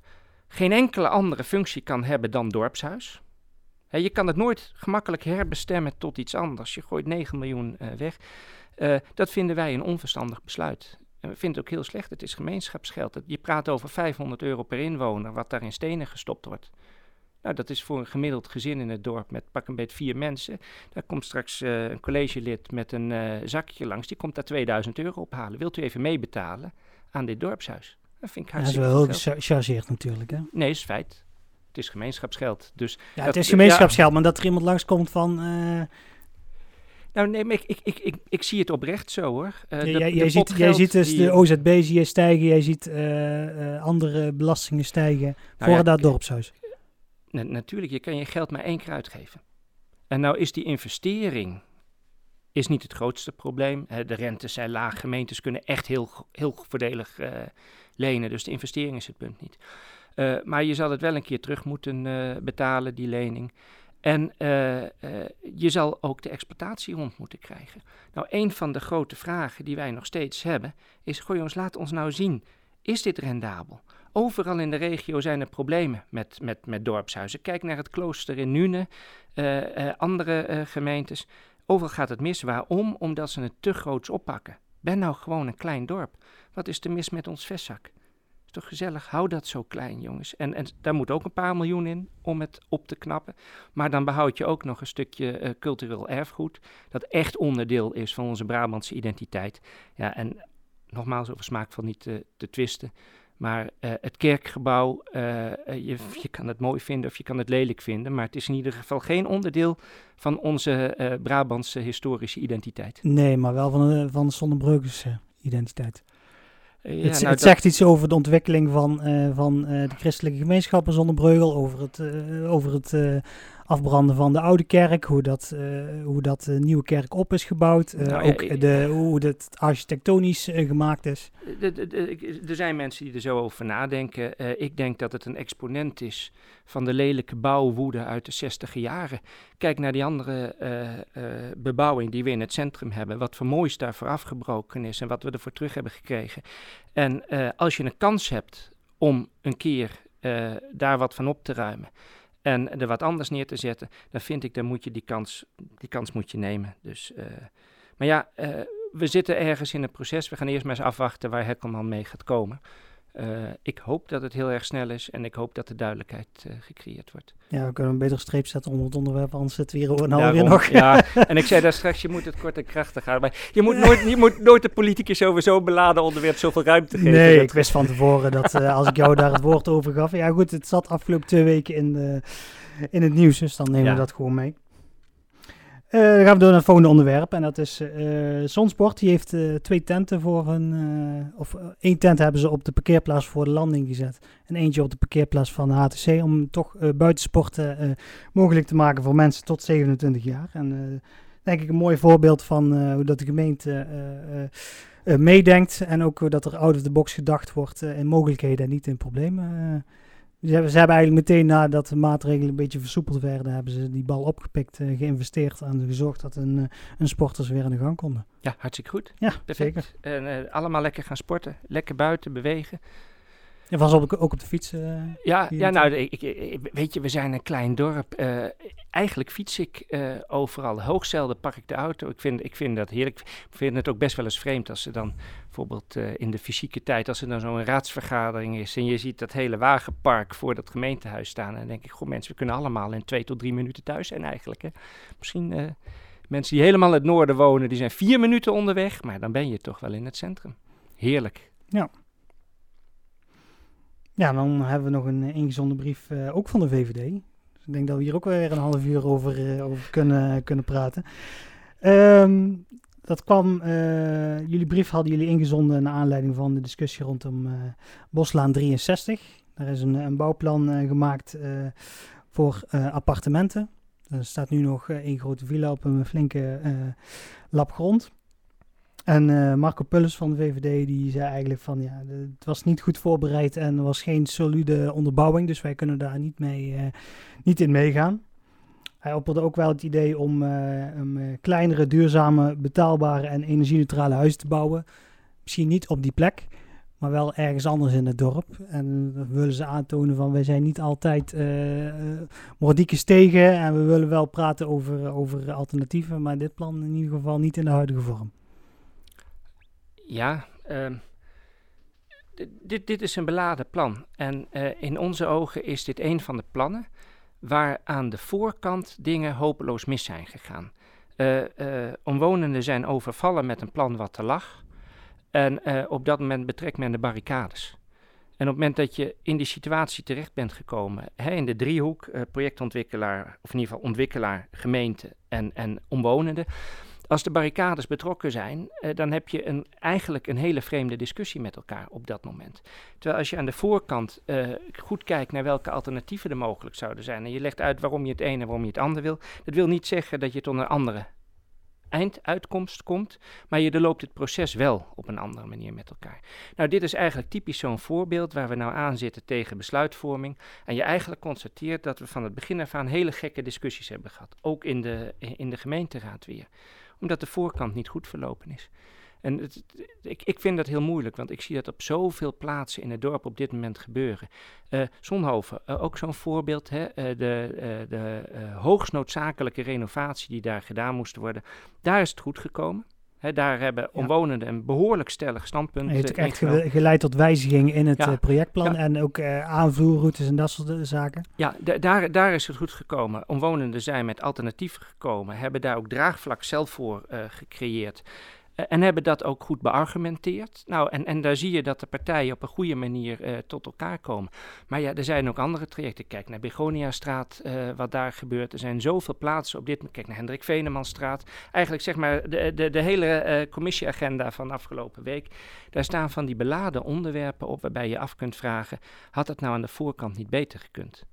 geen enkele andere functie kan hebben dan dorpshuis. Je kan het nooit gemakkelijk herbestemmen tot iets anders. Je gooit 9 miljoen weg. dat vinden wij een onverstandig besluit. En we vinden het ook heel slecht. Het is gemeenschapsgeld. Je praat over 500 euro per inwoner, wat daar in stenen gestopt wordt. Nou, dat is voor een gemiddeld gezin in het dorp met pak een beetje vier mensen. Daar komt straks uh, een collegelid met een zakje langs. Die komt daar 2000 euro ophalen. Wilt u even meebetalen aan dit dorpshuis? Dat vind ik hartstikke ja, Dat is wel heel gechargeerd natuurlijk, hè? Nee, is feit. Het is gemeenschapsgeld. Dus ja, het is gemeenschapsgeld, maar dat er iemand langskomt van... Uh, nou, nee, maar ik, ik, ik, ik, ik zie het oprecht zo hoor. Uh, jij, jij, ziet, jij ziet dus de OZB zie je stijgen, jij ziet uh, uh, andere belastingen stijgen nou voor dat dorpshuis. natuurlijk, je kan je geld maar één keer uitgeven. En nou is die investering is niet het grootste probleem. de rentes zijn laag, gemeentes kunnen echt heel, heel voordelig lenen, dus de investering is het punt niet. maar je zal het wel een keer terug moeten betalen, die lening. En je zal ook de exploitatie rond moeten krijgen. Nou, een van de grote vragen die wij nog steeds hebben is: goh jongens, laat ons nou zien, is dit rendabel? Overal in de regio zijn er problemen met, met, met dorpshuizen. Kijk naar het klooster in Nune, andere gemeentes. Overal gaat het mis. Waarom? Omdat ze het te groots oppakken. Ben nou gewoon een klein dorp. Wat is er mis met ons vestzak? toch gezellig, hou dat zo klein, jongens. En, en daar moet ook een paar miljoen in om het op te knappen. Maar dan behoud je ook nog een stukje uh, cultureel erfgoed, dat echt onderdeel is van onze Brabantse identiteit. Ja, en nogmaals, over smaakval niet te, te twisten. Maar uh, het kerkgebouw, uh, je, je, kan het mooi vinden of je kan het lelijk vinden, maar het is in ieder geval geen onderdeel van onze uh, Brabantse historische identiteit. Nee, maar wel van de, van de identiteit. Ja, het, nou, het zegt iets over de ontwikkeling van, van de christelijke gemeenschappen Zonnebreugel, over het, over het afbranden van de oude kerk, hoe dat, uh, hoe dat de nieuwe kerk op is gebouwd, uh, nou, ook de, hoe het architectonisch uh, gemaakt is. Er zijn mensen die er zo over nadenken. ik denk dat het een exponent is van de lelijke bouwwoede uit de zestiger jaren. Kijk naar die andere bebouwing die we in het centrum hebben, wat voor moois daarvoor afgebroken is en wat we ervoor terug hebben gekregen. En als je een kans hebt om een keer daar wat van op te ruimen en er wat anders neer te zetten, dan vind ik, dan moet je die kans, die kans moet je nemen. Dus, uh, maar ja, uh, we zitten ergens in een proces. We gaan eerst maar eens afwachten waar Hekkelman mee gaat komen. Uh, ik hoop dat het heel erg snel is en ik hoop dat de duidelijkheid uh, gecreëerd wordt. Ja, we kunnen een betere streep zetten onder het onderwerp, anders zitten we hier een half nog. Ja, en ik zei daar straks, je moet het kort en krachtig houden. Maar je moet, nooit, je moet nooit de politicus over zo'n beladen onderwerp zoveel ruimte geven. Nee, ik wist van tevoren dat uh, als ik jou daar het woord over gaf. Ja goed, het zat afgelopen twee weken in, de, in het nieuws, dus dan nemen ja. we dat gewoon mee. Uh, dan gaan we door naar het volgende onderwerp. En dat is uh, Zonsport. Die heeft uh, twee tenten voor hun. of één tent hebben ze op de parkeerplaats voor de landing gezet. En eentje op de parkeerplaats van de HTC. Om toch buitensporten mogelijk te maken voor mensen tot 27 jaar. En denk ik een mooi voorbeeld van hoe dat de gemeente meedenkt. En ook dat er out of the box gedacht wordt in mogelijkheden en niet in problemen. Ze hebben, ze hebben eigenlijk meteen nadat de maatregelen een beetje versoepeld werden, hebben ze die bal opgepikt, uh, geïnvesteerd en gezorgd dat een, uh, een sporters weer in de gang konden. Ja, hartstikke goed. Ja, Perfect. zeker. En uh, allemaal lekker gaan sporten, lekker buiten bewegen. En was op, ook op de fiets? Uh, ja, ja nou, ik, ik, weet je, we zijn een klein dorp. Uh, eigenlijk fiets ik uh, overal. Hoogzelden pak ik de auto. Ik vind, ik vind dat heerlijk. Ik vind het ook best wel eens vreemd als ze dan bijvoorbeeld in de fysieke tijd, als er dan zo'n raadsvergadering is en je ziet dat hele wagenpark voor dat gemeentehuis staan. En dan denk ik, goh mensen, we kunnen allemaal in twee tot drie minuten thuis zijn eigenlijk. Hè. Misschien mensen die helemaal in het noorden wonen, die zijn vier minuten onderweg, maar dan ben je toch wel in het centrum. Heerlijk. Ja. Ja, dan hebben we nog een ingezonden brief uh, ook van de VVD. Dus ik denk dat we hier ook weer een half uur over, uh, over kunnen, kunnen praten. Um, dat kwam, jullie brief hadden jullie ingezonden naar aanleiding van de discussie rondom Boslaan 63. Daar is een, een bouwplan gemaakt voor appartementen. Er staat nu nog één grote villa op een flinke lap grond. En uh, Marco Pulles van de VVD die zei eigenlijk van ja, het was niet goed voorbereid en er was geen solide onderbouwing, dus wij kunnen daar niet, mee, uh, niet in meegaan. Hij opperde ook wel het idee om uh, een kleinere, duurzame, betaalbare en energie-neutrale te bouwen. Misschien niet op die plek, maar wel ergens anders in het dorp. En dan willen ze aantonen van wij zijn niet altijd uh, tegen en we willen wel praten over, over alternatieven, maar dit plan in ieder geval niet in de huidige vorm. Ja, uh, dit, dit is een beladen plan. En uh, in onze ogen is dit een van de plannen waar aan de voorkant dingen hopeloos mis zijn gegaan. Uh, omwonenden zijn overvallen met een plan wat te lag. En op dat moment betrekt men de barricades. En op het moment dat je in die situatie terecht bent gekomen, hè, in de driehoek, projectontwikkelaar, of in ieder geval ontwikkelaar, gemeente en, en omwonenden, als de barricades betrokken zijn, uh, dan heb je een, eigenlijk een hele vreemde discussie met elkaar op dat moment. Terwijl als je aan de voorkant uh, goed kijkt naar welke alternatieven er mogelijk zouden zijn en je legt uit waarom je het ene en waarom je het andere wil, dat wil niet zeggen dat je tot een andere einduitkomst komt, maar je loopt het proces wel op een andere manier met elkaar. Nou, dit is eigenlijk typisch zo'n voorbeeld waar we nou aan zitten tegen besluitvorming. En je eigenlijk constateert dat we van het begin af aan hele gekke discussies hebben gehad. Ook in de, in de gemeenteraad weer omdat de voorkant niet goed verlopen is. En het, ik, ik vind dat heel moeilijk, want ik zie dat op zoveel plaatsen in het dorp op dit moment gebeuren. Zonhoven, uh, ook zo'n voorbeeld. Hè? Uh, de de hoogst noodzakelijke renovatie die daar gedaan moest worden, daar is het goed gekomen. He, daar hebben omwonenden een behoorlijk stellig standpunt. Het heeft echt geleid tot wijzigingen in het projectplan en ook uh, aanvoerroutes en dat soort zaken. Ja, daar, daar is het goed gekomen. Omwonenden zijn met alternatieven gekomen, hebben daar ook draagvlak zelf voor uh, gecreëerd. En hebben dat ook goed beargumenteerd. Nou, en, en daar zie je dat de partijen op een goede manier tot elkaar komen. Maar ja, er zijn ook andere trajecten. Kijk naar Begoniastraat, wat daar gebeurt. Er zijn zoveel plaatsen op dit moment. Kijk naar Hendrik Venemanstraat. Eigenlijk zeg maar de, de, de hele commissieagenda van afgelopen week. Daar staan van die beladen onderwerpen op waarbij je af kunt vragen: had het nou aan de voorkant niet beter gekund?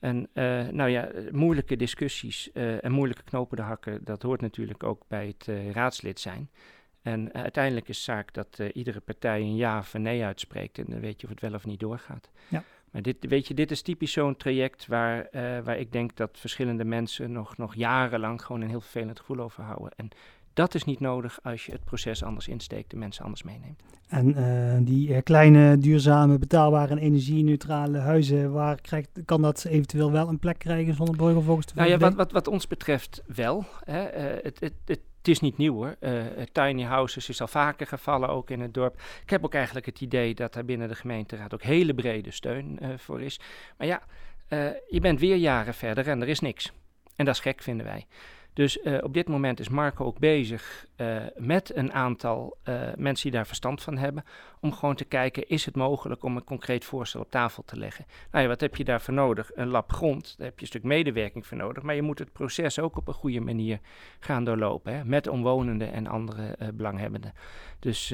En uh, nou ja, moeilijke discussies uh, en moeilijke knopen te hakken, dat hoort natuurlijk ook bij het uh, raadslid zijn. En uiteindelijk is zaak dat iedere partij een ja of een nee uitspreekt en dan weet je of het wel of niet doorgaat. Ja. Maar dit, weet je, dit is typisch zo'n traject waar, waar ik denk dat verschillende mensen nog, nog jarenlang gewoon een heel vervelend gevoel over houden. En dat is niet nodig als je het proces anders insteekt, de mensen anders meeneemt. En uh, die uh, kleine, duurzame, betaalbare en energie-neutrale huizen, waar krijgt, kan dat eventueel wel een plek krijgen zonder burger volgens de Nou ja, wat, wat, wat ons betreft wel. Hè. Uh, het, het, het, het is niet nieuw hoor. tiny houses is al vaker gevallen, ook in het dorp. Ik heb ook eigenlijk het idee dat daar binnen de gemeenteraad ook hele brede steun voor is. Maar ja, je bent weer jaren verder en er is niks. En dat is gek, vinden wij. Dus uh, op dit moment is Marco ook bezig uh, met een aantal uh, mensen die daar verstand van hebben. Om gewoon te kijken, is het mogelijk om een concreet voorstel op tafel te leggen? Nou ja, wat heb je daarvoor nodig? Een lab grond, daar heb je een stuk medewerking voor nodig. Maar je moet het proces ook op een goede manier gaan doorlopen. Hè, met omwonenden en andere belanghebbenden. Dus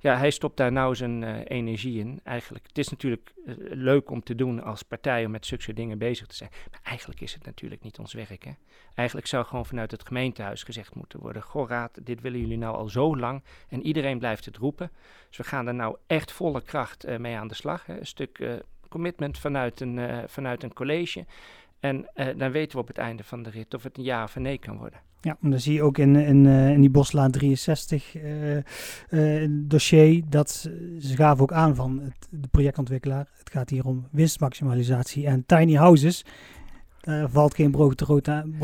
ja, hij stopt daar nou zijn energie in. Eigenlijk, het is natuurlijk leuk om te doen als partij om met zulke dingen bezig te zijn. Maar eigenlijk is het natuurlijk niet ons werk. Hè? Eigenlijk zou gewoon vanuit het gemeentehuis gezegd moeten worden: Goh, raad, dit willen jullie nou al zo lang. En iedereen blijft het roepen. Dus we gaan er nou echt volle kracht uh, mee aan de slag. Hè. Een stuk uh, commitment vanuit een, uh, vanuit een college. En dan weten we op het einde van de rit of het een ja of een nee kan worden. Ja, en dan zie je ook in, in, in die Boslaan 63 dossier dat ze gaven ook aan van de projectontwikkelaar. Het gaat hier om winstmaximalisatie en tiny houses er valt geen brood, aan,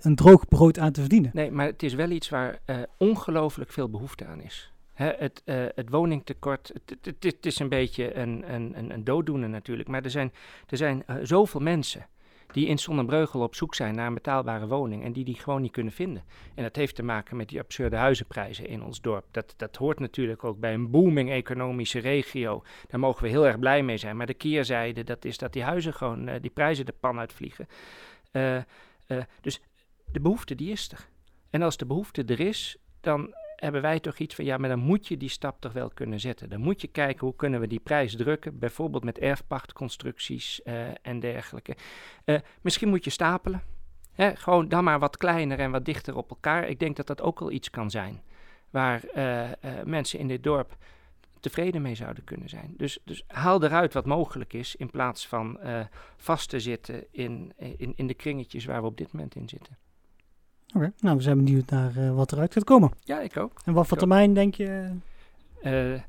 een droog brood aan te verdienen. Nee, maar het is wel iets waar uh, ongelooflijk veel behoefte aan is. Hè, het, uh, het woningtekort, het, is een beetje een, een, een dooddoener natuurlijk. Maar er zijn, er zijn uh, zoveel mensen die in Zonnebreugel op zoek zijn naar een betaalbare woning en die die gewoon niet kunnen vinden. En dat heeft te maken met die absurde huizenprijzen in ons dorp. Dat, dat hoort natuurlijk ook bij een booming economische regio. Daar mogen we heel erg blij mee zijn. Maar de keerzijde, dat is dat die huizen gewoon, uh, die prijzen de pan uitvliegen. Uh, uh, dus de behoefte, die is er. En als de behoefte er is, dan hebben wij toch iets van, ja, maar dan moet je die stap toch wel kunnen zetten. Dan moet je kijken hoe kunnen we die prijs drukken, bijvoorbeeld met erfpachtconstructies uh, en dergelijke. Uh, misschien moet je stapelen. Hè, gewoon dan maar wat kleiner en wat dichter op elkaar. Ik denk dat dat ook wel iets kan zijn waar uh, mensen in dit dorp tevreden mee zouden kunnen zijn. Dus, dus haal eruit wat mogelijk is in plaats van vast te zitten in, in, in de kringetjes waar we op dit moment in zitten. Oké, nou we zijn benieuwd naar uh, wat eruit gaat komen. Ja, ik ook. En wat voor termijn denk je? Uh,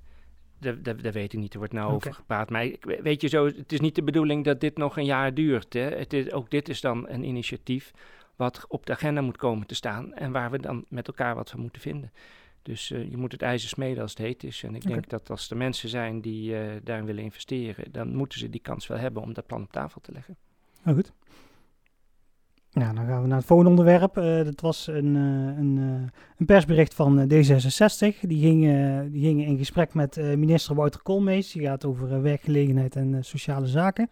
dat weet ik niet, er wordt nou okay. over gepraat. Maar ik, weet je zo, het is niet de bedoeling dat dit nog een jaar duurt. Hè. Het is, ook dit is dan een initiatief wat op de agenda moet komen te staan. En waar we dan met elkaar wat van moeten vinden. Dus uh, je moet het ijzer smeden als het heet is. En ik okay. denk dat als er mensen zijn die uh, daarin willen investeren, dan moeten ze die kans wel hebben om dat plan op tafel te leggen. Oh, goed. Ja, dan gaan we naar het volgende onderwerp. Uh, dat was een, uh, een, uh, een, persbericht van D66. Die gingen, die gingen in gesprek met minister Wouter Koolmees. Die gaat over werkgelegenheid en sociale zaken.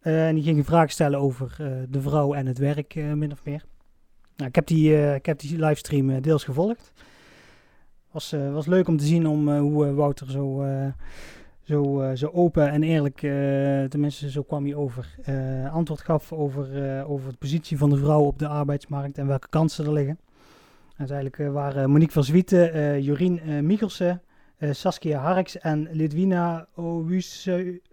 en die gingen vragen stellen over de vrouw en het werk, min of meer. Nou, ik, heb die, ik heb die livestream deels gevolgd. Was, was leuk om te zien om, hoe Wouter zo zo, uh, zo open en eerlijk, uh, tenminste zo kwam hij over, uh, antwoord gaf over, over de positie van de vrouw op de arbeidsmarkt en welke kansen er liggen. Uiteindelijk waren Monique van Zwieten, Jorien Michelsen, Saskia Harks en Lidwina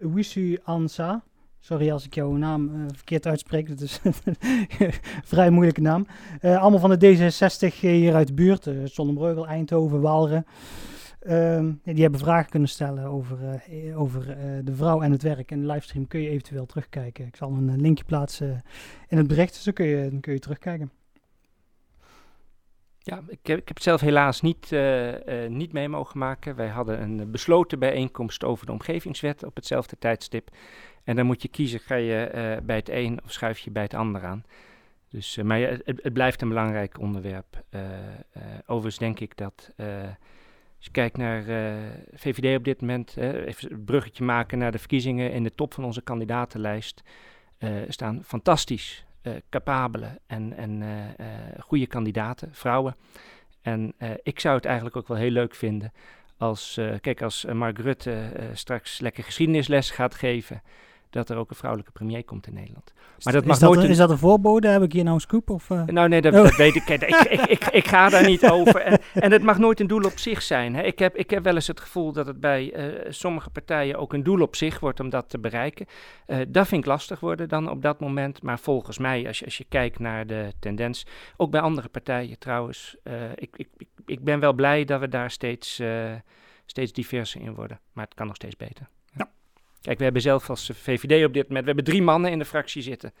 Owisu Ansa. Sorry als ik jouw naam verkeerd uitspreek, dat is een vrij moeilijke naam. allemaal van de D66 hier uit de buurt, uh, Zonnebreugel, Eindhoven, Waalre. Um, die hebben vragen kunnen stellen over, uh, over uh, de vrouw en het werk. En de livestream kun je eventueel terugkijken. Ik zal een linkje plaatsen in het bericht, dus dan kun je, dan kun je terugkijken. Ja, ik heb, ik heb het zelf helaas niet, niet mee mogen maken. Wij hadden een besloten bijeenkomst over de omgevingswet op hetzelfde tijdstip. En dan moet je kiezen, ga je bij het een of schuif je bij het ander aan. Dus, maar het, het, blijft een belangrijk onderwerp. overigens denk ik dat als je kijkt naar VVD op dit moment, even een bruggetje maken naar de verkiezingen in de top van onze kandidatenlijst, staan fantastisch capabele en, en goede kandidaten, vrouwen. En ik zou het eigenlijk ook wel heel leuk vinden als, kijk, als Mark Rutte straks lekker geschiedenisles gaat geven, dat er ook een vrouwelijke premier komt in Nederland. Maar dat is, mag dat nooit een, is dat een voorbode? Heb ik hier nou een scoop? Of, Nou nee, dat, oh. dat weet ik. ik, ik, ik, ik, ga daar niet over. En, en het mag nooit een doel op zich zijn. Hè. Ik, heb, ik heb wel eens het gevoel dat het bij sommige partijen ook een doel op zich wordt om dat te bereiken. dat vind ik lastig worden dan op dat moment. Maar volgens mij, als je, als je kijkt naar de tendens, ook bij andere partijen trouwens, ik, ik, ik ben wel blij dat we daar steeds, steeds diverser in worden. Maar het kan nog steeds beter. Kijk, we hebben zelf als VVD op dit moment, we hebben drie mannen in de fractie zitten.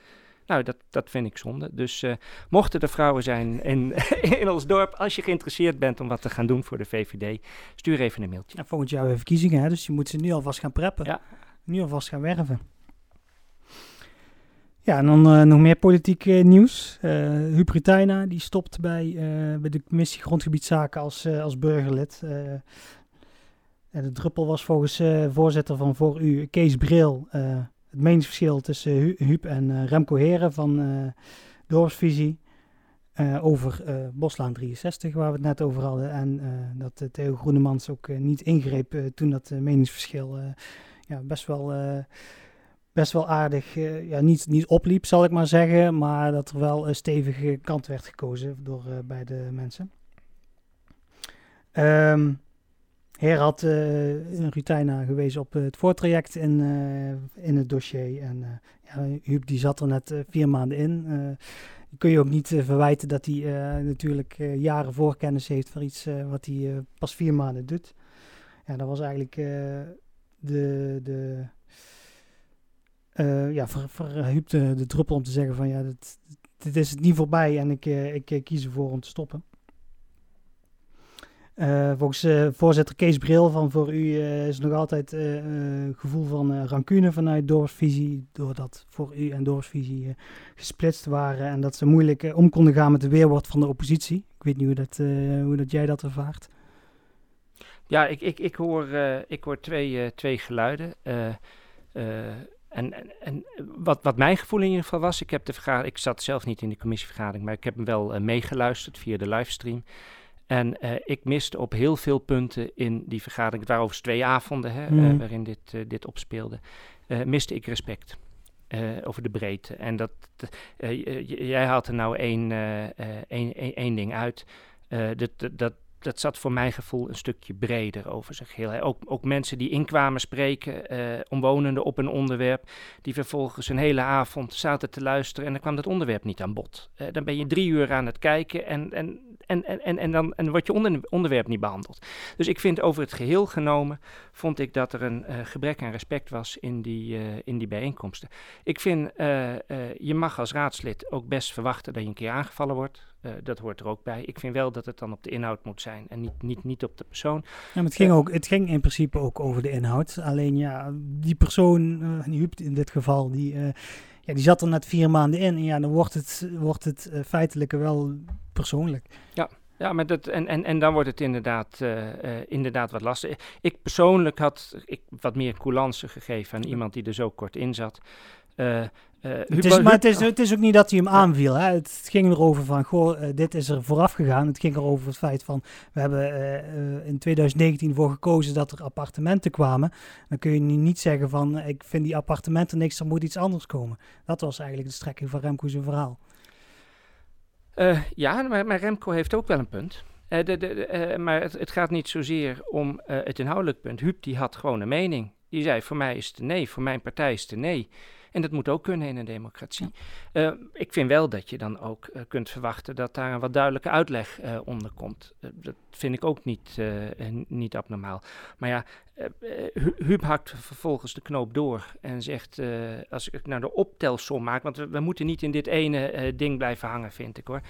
Nou, dat, dat vind ik zonde. Dus uh, mochten er vrouwen zijn in, in ons dorp, als je geïnteresseerd bent om wat te gaan doen voor de VVD, stuur even een mailtje. Ja, volgend jaar weer verkiezingen, hè? dus je moet ze nu alvast gaan preppen. Ja. Nu alvast gaan werven. Ja, en dan uh, nog meer politiek uh, nieuws. Uh, die stopt bij, bij de commissie Grondgebiedszaken als, als burgerlid. De druppel was volgens voorzitter van Voor U, Kees Bril, het meningsverschil tussen Hu Huub en Remco Heren van Dorpsvisie. over Boslaan 63, waar we het net over hadden. En dat Theo Groenemans ook niet ingreep toen dat meningsverschil ja, best wel best wel aardig, ja, niet, niet opliep zal ik maar zeggen, maar dat er wel een stevige kant werd gekozen door beide mensen. Um, Heer had uh, een Rutaina gewezen op het voortraject in, in het dossier en ja, Huub die zat er net vier maanden in. kun je ook niet verwijten dat hij natuurlijk jaren voorkennis heeft voor iets wat hij pas vier maanden doet. Ja, dat was eigenlijk de, de, ja, verhuupt de, de druppel om te zeggen van ja, dit, dit is het niet voorbij en ik, ik kies ervoor om te stoppen. Volgens voorzitter Kees Bril van Voor U is nog altijd een gevoel van rancune vanuit Dorpsvisie, doordat Voor U en Dorpsvisie gesplitst waren en dat ze moeilijk om konden gaan met de weerwoord van de oppositie. Ik weet niet hoe, dat, hoe dat jij dat ervaart. Ja, ik, ik, ik, hoor, ik hoor twee, twee geluiden. En, en, en, wat, wat mijn gevoel in ieder geval was, ik, heb de ik zat zelf niet in de commissievergadering, maar ik heb hem wel meegeluisterd via de livestream. En uh, ik miste op heel veel punten in die vergadering, het waren overigens twee avonden hè, mm. uh, waarin dit, dit opspeelde, miste ik respect. over de breedte. En dat, jij haalt er nou één, één, één ding uit. dat, dat, dat zat voor mijn gevoel een stukje breder over zich heel. Ook, ook mensen die inkwamen spreken, uh, omwonenden op een onderwerp, die vervolgens een hele avond zaten te luisteren en dan kwam dat onderwerp niet aan bod. Uh, dan ben je drie uur aan het kijken en, en, en, en, en, dan en wordt je onder, onderwerp niet behandeld. Dus ik vind over het geheel genomen, vond ik dat er een uh, gebrek aan respect was in die, in die bijeenkomsten. Ik vind, je mag als raadslid ook best verwachten dat je een keer aangevallen wordt. Uh, dat hoort er ook bij. Ik vind wel dat het dan op de inhoud moet zijn en niet, niet, niet op de persoon. Ja, maar het, ging uh, ook, het ging in principe ook over de inhoud. Alleen ja, die persoon, uh, in dit geval, die, ja, die zat er net vier maanden in. En ja, dan wordt het, wordt het feitelijk wel persoonlijk. Ja, ja, maar dat, en, en, en dan wordt het inderdaad, inderdaad wat lastig. Ik persoonlijk had ik wat meer coulance gegeven aan iemand die er zo kort in zat. Uh, het is, maar het is, het is ook niet dat hij hem aanviel. Hè? Het ging erover van, goh, uh, dit is er vooraf gegaan. Het ging erover het feit van, we hebben uh, in 2019 voor gekozen dat er appartementen kwamen. Dan kun je niet zeggen van, ik vind die appartementen niks, er moet iets anders komen. Dat was eigenlijk de strekking van Remco's verhaal. ja, maar, maar, Remco heeft ook wel een punt. De, de, maar het, het, gaat niet zozeer om het inhoudelijk punt. Huub die had gewoon een mening. Die zei, voor mij is het nee, voor mijn partij is het nee. En dat moet ook kunnen in een democratie. Uh, ik vind wel dat je dan ook uh, kunt verwachten dat daar een wat duidelijke uitleg uh, onder komt. dat vind ik ook niet, niet abnormaal. Maar ja, Huub hakt vervolgens de knoop door en zegt, als ik nou de optelsom maak, want we, we moeten niet in dit ene ding blijven hangen, vind ik hoor.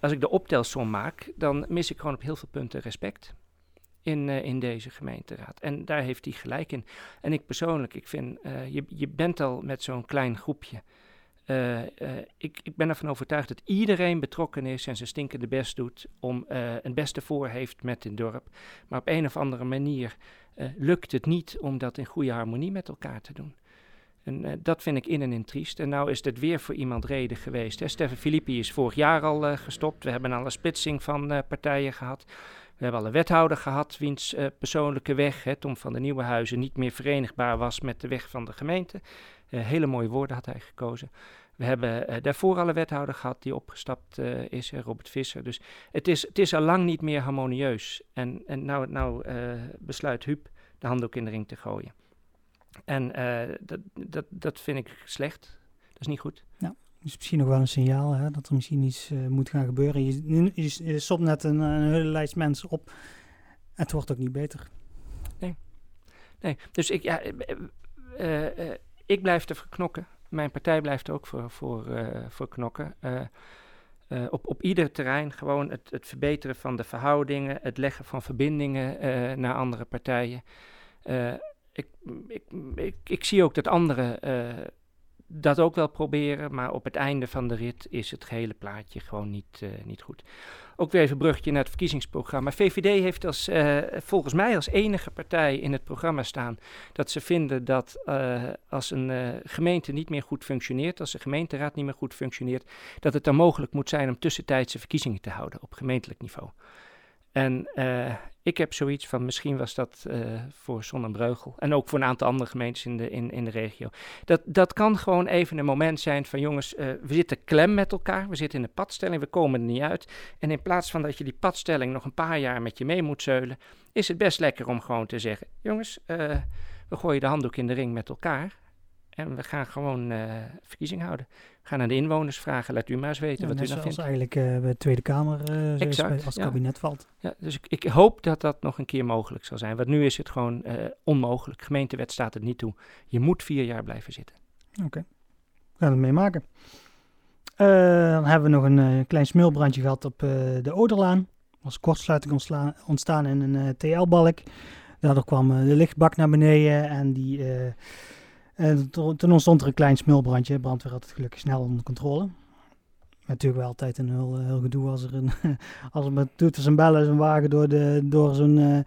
als ik de optelsom maak, dan mis ik gewoon op heel veel punten respect in, uh, in deze gemeenteraad. En daar heeft hij gelijk in. En ik persoonlijk, ik vind, uh, je, je bent al met zo'n klein groepje ik, ik ben ervan overtuigd dat iedereen betrokken is en zijn stinkende best doet om een beste voor heeft met dit dorp. Maar op een of andere manier lukt het niet om dat in goede harmonie met elkaar te doen. En dat vind ik in en in triest. En nou is het weer voor iemand reden geweest. Hè. Stefan Filippi is vorig jaar al gestopt. We hebben al een splitsing van partijen gehad. We hebben al een wethouder gehad, wiens persoonlijke weg, hè, Tom van de Nieuwe Huizen, niet meer verenigbaar was met de weg van de gemeente. hele mooie woorden had hij gekozen. We hebben daarvoor al een wethouder gehad die opgestapt is, Robert Visser. Dus het is, het is al lang niet meer harmonieus. En, en nou, nou besluit Huub de handdoek in de ring te gooien. En dat, dat, dat vind ik slecht. Dat is niet goed. Ja, is misschien nog wel een signaal hè, dat er misschien iets uh, moet gaan gebeuren. Je, je, je net een, hele lijst mensen op. Het wordt ook niet beter. Nee. Nee, dus ik, ja, uh, ik blijf ervoor knokken. Mijn partij blijft ook voor, voor, voor knokken. op, op ieder terrein gewoon het, het verbeteren van de verhoudingen, het leggen van verbindingen naar andere partijen ik, ik, ik, ik, zie ook dat anderen dat ook wel proberen, maar op het einde van de rit is het gehele plaatje gewoon niet, uh, niet goed. Ook weer even een brugje naar het verkiezingsprogramma. VVD heeft als, uh, volgens mij als enige partij in het programma staan dat ze vinden dat als een gemeente niet meer goed functioneert, als de gemeenteraad niet meer goed functioneert, dat het dan mogelijk moet zijn om tussentijdse verkiezingen te houden op gemeentelijk niveau. En uh, ik heb zoiets van, misschien was dat uh, voor Zonnebreugel en ook voor een aantal andere gemeentes in de, in, in de regio. Dat, dat kan gewoon even een moment zijn van, jongens, uh, we zitten klem met elkaar, we zitten in een padstelling, we komen er niet uit. En in plaats van dat je die padstelling nog een paar jaar met je mee moet zeulen, is het best lekker om gewoon te zeggen, jongens, we gooien de handdoek in de ring met elkaar. En we gaan gewoon uh, verkiezing houden. We gaan aan de inwoners vragen, laat u maar eens weten wat u dan vindt. eigenlijk uh, bij de Tweede Kamer uh, exact, als het kabinet valt. Ja, dus ik, ik, hoop dat dat nog een keer mogelijk zal zijn. Want nu is het gewoon onmogelijk. Gemeentewet staat het niet toe. Je moet vier jaar blijven zitten. Oké, okay. we gaan het meemaken. dan hebben we nog een klein smulbrandje gehad op de Oderlaan. Er was kortsluiting ontstaan in een TL-balk. Daardoor kwam de lichtbak naar beneden en die en toen ontstond er een klein smulbrandje. Brandweer had het gelukkig snel onder controle. Natuurlijk wel altijd een heel, heel gedoe als er, een, als er met toeters en bellen zo'n wagen door, de, door zo'n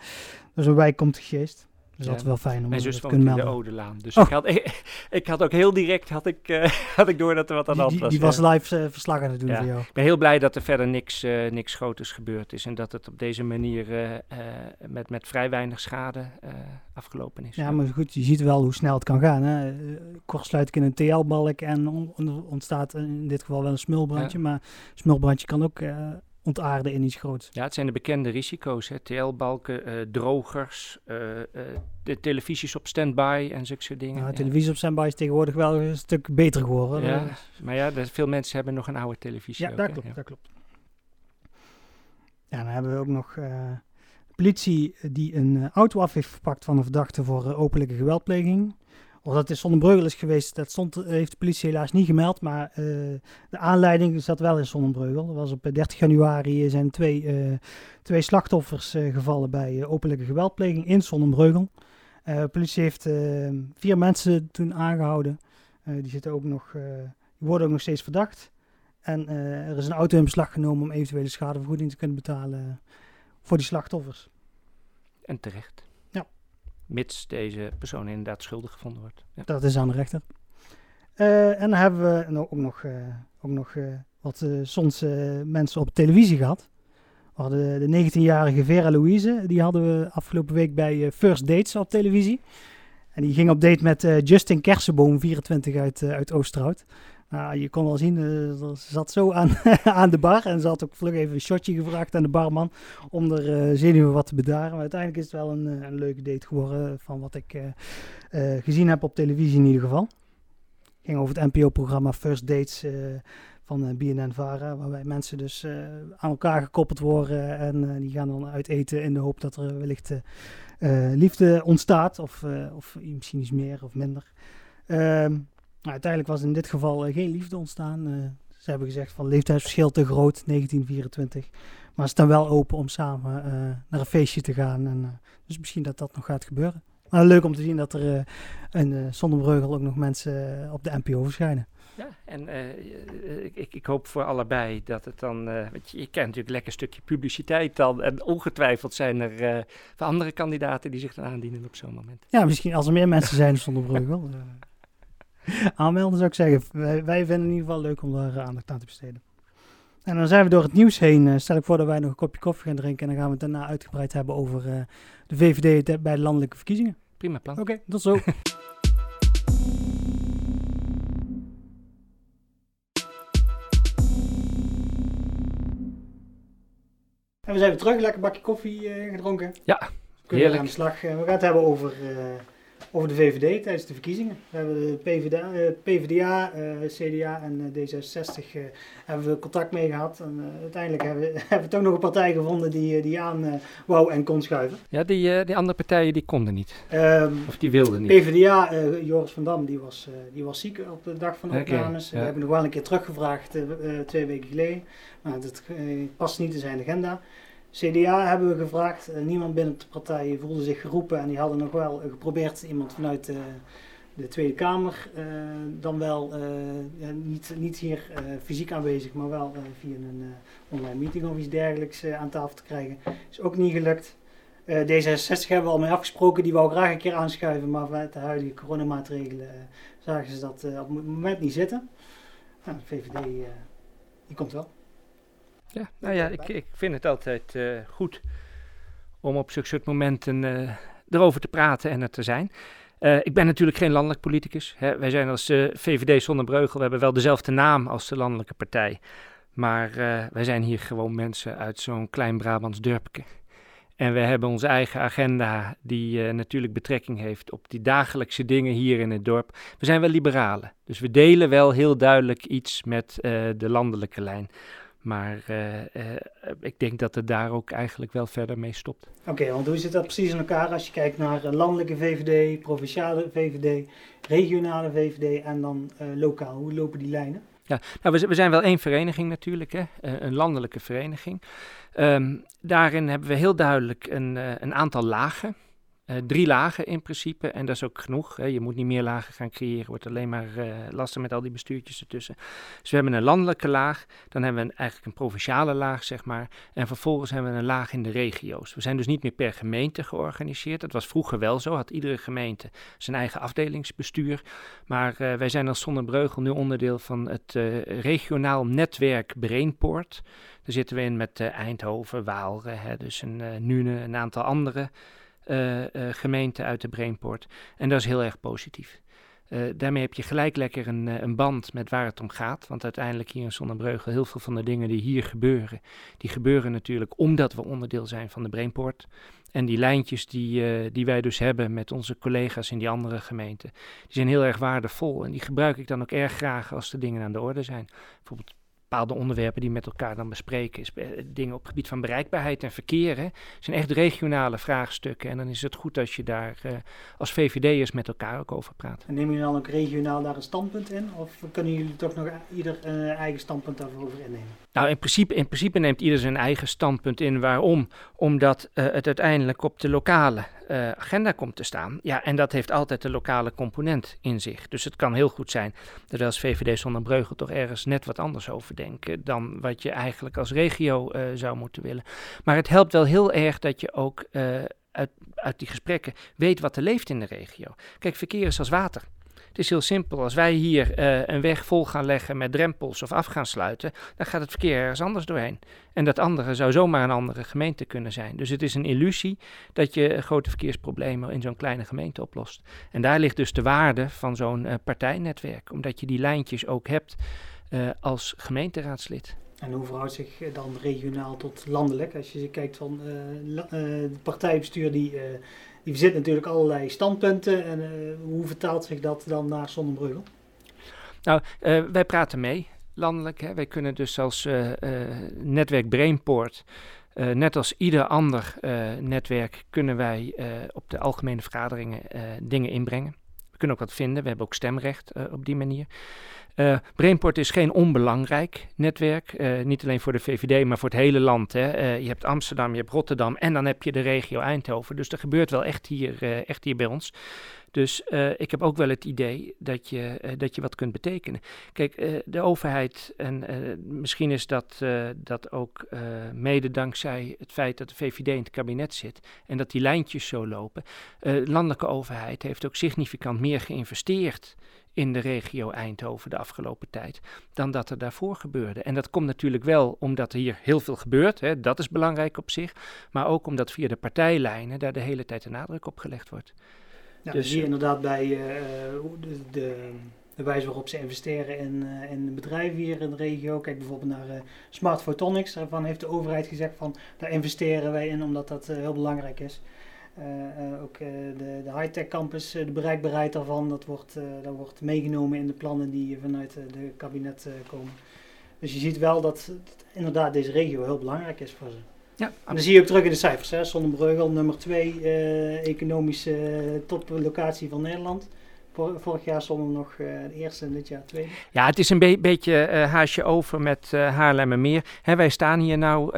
door zo'n wijk komt gegeest. Dus dat is wel fijn om te kunnen melden. de Odelaan. Dus oh. ik, had, ik, had ook heel direct had ik, uh, had ik door dat er wat aan de hand was. Die, was live uh, verslag aan het doen ja. voor jou. Ik ben heel blij dat er verder niks, uh, niks groters gebeurd is. En dat het op deze manier met, met vrij weinig schade afgelopen is. Ja, maar goed, je ziet wel hoe snel het kan gaan. Hè? Kortsluit ik in een TL-balk en on, ontstaat in dit geval wel een smulbrandje. Ja. Maar smulbrandje kan ook ontaarden in iets groots. Ja, het zijn de bekende risico's. TL-balken, uh, drogers, uh, uh, de televisies op standby en zulke soort dingen. Ja, televisie op standby is tegenwoordig wel een stuk beter geworden. Ja, maar ja, veel mensen hebben nog een oude televisie. Ja, ook, dat klopt, ja. dat klopt. Ja, dan hebben we ook nog politie die een auto af heeft verpakt van een verdachte voor openlijke geweldpleging. Of dat is Zonnebreugel is geweest, dat stond, heeft de politie helaas niet gemeld. Maar uh, de aanleiding zat wel in Zonnebreugel. Er was op 30 januari zijn twee, twee slachtoffers gevallen bij openlijke geweldpleging in Zonnebreugel. de politie heeft vier mensen toen aangehouden. die, zitten ook nog, die worden ook nog steeds verdacht. En er is een auto in beslag genomen om eventuele schadevergoeding te kunnen betalen voor die slachtoffers. En terecht mits deze persoon inderdaad schuldig gevonden wordt. Dat is aan de rechter. Uh, en dan hebben we ook nog, uh, ook nog uh, wat soms mensen op televisie gehad. We hadden de 19-jarige Vera Louise, die hadden we afgelopen week bij First Dates op televisie. En die ging op date met Justin Kersenboom, 24 uit, uit Oosterhout. Nou, je kon wel zien, uh, ze zat zo aan, aan de bar en ze had ook vlug even een shotje gevraagd aan de barman om er uh, zenuwen wat te bedaren. Maar uiteindelijk is het wel een, eh, een leuke date geworden van wat ik gezien heb op televisie in ieder geval. Ging over het NPO-programma First Dates van BNN-Vara, waarbij mensen dus aan elkaar gekoppeld worden en die gaan dan uit eten in de hoop dat er wellicht liefde ontstaat of, of misschien iets meer of minder. Ehm, nou, uiteindelijk was in dit geval uh, geen liefde ontstaan. Uh, ze hebben gezegd van leeftijdsverschil te groot, 1924. Maar ze staan wel open om samen uh, naar een feestje te gaan. En, dus misschien dat dat nog gaat gebeuren. Maar leuk om te zien dat er een uh, zonder Breugel ook nog mensen op de NPO verschijnen. Ja, en ik, ik, hoop voor allebei dat het dan. want je, je kent natuurlijk lekker stukje publiciteit dan. En ongetwijfeld zijn er uh, andere kandidaten die zich dan aandienen op zo'n moment. Ja, misschien als er meer mensen zijn zonder Breugel. aanmelden zou ik zeggen. Wij, wij, vinden het in ieder geval leuk om daar aandacht aan te besteden. En dan zijn we door het nieuws heen. Uh, stel ik voor dat wij nog een kopje koffie gaan drinken. En dan gaan we het daarna uitgebreid hebben over uh, de VVD bij de landelijke verkiezingen. Prima plan. Oké, tot zo. En we zijn weer terug, lekker bakje koffie uh, gedronken. Ja, heerlijk. aan de slag. we gaan het hebben over over de VVD tijdens de verkiezingen. We hebben de PvdA, uh, PvdA uh, CDA en uh, D66 uh, hebben we contact mee gehad. En uiteindelijk hebben we, hebben we toch nog een partij gevonden die, die aan wou en kon schuiven. Ja, die, die andere partijen die konden niet. Um, of die wilden niet. PvdA, Joris van Dam, die was, die was ziek op de dag van de opnames. Okay, ja. We hebben nog wel een keer teruggevraagd twee weken geleden. Maar dat past niet in zijn agenda. CDA hebben we gevraagd. Uh, niemand binnen de partij voelde zich geroepen en die hadden nog wel geprobeerd iemand vanuit de, de Tweede Kamer, dan wel niet, niet hier fysiek aanwezig, maar wel via een online meeting of iets dergelijks aan tafel te krijgen. Is ook niet gelukt. D66 hebben we al mee afgesproken, die wou graag een keer aanschuiven, maar met de huidige coronamaatregelen zagen ze dat op het moment niet zitten. Nou, de VVD die komt wel. Ja, nou ja, ik, ik vind het altijd uh, goed om op zulke soort momenten uh, erover te praten en er te zijn. Uh, ik ben natuurlijk geen landelijk politicus. Hè. Wij zijn als VVD zonder breugel. We hebben wel dezelfde naam als de landelijke partij. Maar wij zijn hier gewoon mensen uit zo'n klein Brabants dorpje. En we hebben onze eigen agenda, die natuurlijk betrekking heeft op die dagelijkse dingen hier in het dorp. We zijn wel liberalen, dus we delen wel heel duidelijk iets met de landelijke lijn. Maar uh, uh, ik denk dat het daar ook eigenlijk wel verder mee stopt. Oké, want hoe zit dat precies in elkaar als je kijkt naar landelijke VVD, provinciale VVD, regionale VVD en dan uh, lokaal? Hoe lopen die lijnen? Ja, nou, we, we zijn wel één vereniging natuurlijk, hè? een landelijke vereniging. Um, daarin hebben we heel duidelijk een, een aantal lagen. Uh, drie lagen in principe en dat is ook genoeg. Hè. Je moet niet meer lagen gaan creëren, wordt alleen maar uh, lastig met al die bestuurtjes ertussen. Dus we hebben een landelijke laag, dan hebben we een, eigenlijk een provinciale laag, zeg maar. En vervolgens hebben we een laag in de regio's. We zijn dus niet meer per gemeente georganiseerd. Dat was vroeger wel zo, had iedere gemeente zijn eigen afdelingsbestuur. Maar uh, wij zijn als Zonnebreugel nu onderdeel van het regionaal netwerk Brainport. Daar zitten we in met Eindhoven, Waalre, hè, dus een Nune, een aantal andere gemeente uit de Brainport. En dat is heel erg positief. Uh, daarmee heb je gelijk lekker een, een, band met waar het om gaat. Want uiteindelijk hier in Zonnebreugel, heel veel van de dingen die hier gebeuren, die gebeuren natuurlijk omdat we onderdeel zijn van de Brainport. En die lijntjes die, die wij dus hebben met onze collega's in die andere gemeenten, die zijn heel erg waardevol. En die gebruik ik dan ook erg graag als de dingen aan de orde zijn. Bijvoorbeeld bepaalde onderwerpen die met elkaar dan bespreken. Is, eh, dingen op het gebied van bereikbaarheid en verkeer. Zijn echt regionale vraagstukken. En dan is het goed als je daar uh, als VVD'ers met elkaar ook over praat. En nemen jullie dan ook regionaal daar een standpunt in? Of kunnen jullie toch nog ieder uh, eigen standpunt daarover innemen? Nou, in principe, in principe neemt ieder zijn eigen standpunt in. Waarom? Omdat uh, het uiteindelijk op de lokale uh, agenda komt te staan. Ja, en dat heeft altijd de lokale component in zich. Dus het kan heel goed zijn dat we als VVD zonder Breugel toch ergens net wat anders over denken dan wat je eigenlijk als regio uh, zou moeten willen. Maar het helpt wel heel erg dat je ook uit, uit die gesprekken weet wat er leeft in de regio. Kijk, verkeer is als water. Het is heel simpel. Als wij hier uh, een weg vol gaan leggen met drempels of af gaan sluiten, dan gaat het verkeer ergens anders doorheen. En dat andere zou zomaar een andere gemeente kunnen zijn. Dus het is een illusie dat je grote verkeersproblemen in zo'n kleine gemeente oplost. En daar ligt dus de waarde van zo'n uh, partijnetwerk, omdat je die lijntjes ook hebt uh, als gemeenteraadslid. En hoe verhoudt zich dan regionaal tot landelijk? Als je kijkt van het partijbestuur die die verzet natuurlijk allerlei standpunten. En uh, hoe vertaalt zich dat dan naar Zonnebreugel? Nou, uh, wij praten mee landelijk. Hè. Wij kunnen dus als uh, netwerk Brainport, net als ieder ander netwerk, kunnen wij op de algemene vergaderingen dingen inbrengen. We kunnen ook wat vinden. We hebben ook stemrecht op die manier. Uh, Brainport is geen onbelangrijk netwerk, uh, niet alleen voor de VVD, maar voor het hele land. Hè. Uh, je hebt Amsterdam, je hebt Rotterdam en dan heb je de regio Eindhoven. Dus er gebeurt wel echt hier, echt hier bij ons. Dus ik heb ook wel het idee dat je, dat je wat kunt betekenen. Kijk, de overheid, en misschien is dat, dat ook mede dankzij het feit dat de VVD in het kabinet zit en dat die lijntjes zo lopen. de landelijke overheid heeft ook significant meer geïnvesteerd in de regio Eindhoven de afgelopen tijd dan dat er daarvoor gebeurde. En dat komt natuurlijk wel omdat er hier heel veel gebeurt, hè, dat is belangrijk op zich, maar ook omdat via de partijlijnen daar de hele tijd de nadruk op gelegd wordt. Ja, dus hier inderdaad bij uh, de, de, de, wijze waarop ze investeren in, uh, in bedrijven hier in de regio. Kijk bijvoorbeeld naar uh, Smart Photonics, daarvan heeft de overheid gezegd van daar investeren wij in omdat dat heel belangrijk is. Eh, eh, ook eh, de, de high-tech campus, de bereikbaarheid daarvan, dat wordt, dat wordt meegenomen in de plannen die vanuit de kabinet komen. Dus je ziet wel dat inderdaad deze regio heel belangrijk is voor ze. Ja, en dat zie je ook terug in de cijfers. Hè. Zonnebreugel, nummer 2 economische toplocatie van Nederland vorig jaar stonden nog uh, de eerste en dit jaar tweede. Ja, het is een beetje uh, haasje over met uh, Haarlemmermeer. Hè, wij staan hier nou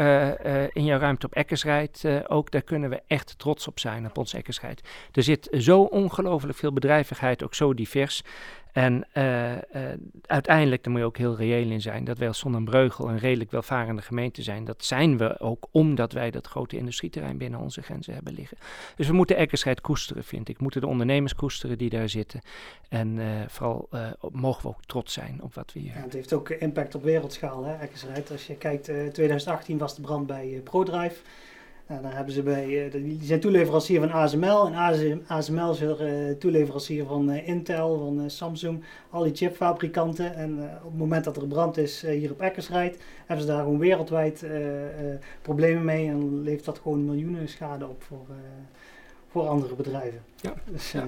in jouw ruimte op Eckersrijd ook. Daar kunnen we echt trots op zijn, op ons Eckersrijd. Er zit zo ongelooflijk veel bedrijvigheid, ook zo divers. En uh, uh, uiteindelijk, daar moet je ook heel reëel in zijn, dat wij als Zonnebreugel een redelijk welvarende gemeente zijn. Dat zijn we ook omdat wij dat grote industrieterrein binnen onze grenzen hebben liggen. Dus we moeten Eckerscheid koesteren, vind ik. We moeten de ondernemers koesteren die daar zitten. En uh, vooral mogen we ook trots zijn op wat we hier... Ja, het heeft ook impact op wereldschaal, hè, Eckerscheid. Als je kijkt, 2018 was de brand bij ProDrive. Nou, dan hebben ze bij, uh, die zijn toeleverancier van ASML. En ASML is weer uh, toeleverancier van uh, Intel, van Samsung, al die chipfabrikanten. En op het moment dat er brand is hier op Eckersrijd, hebben ze daar gewoon wereldwijd problemen mee. En levert dat gewoon miljoenen schade op voor, voor andere bedrijven. Ja. Dus, ja.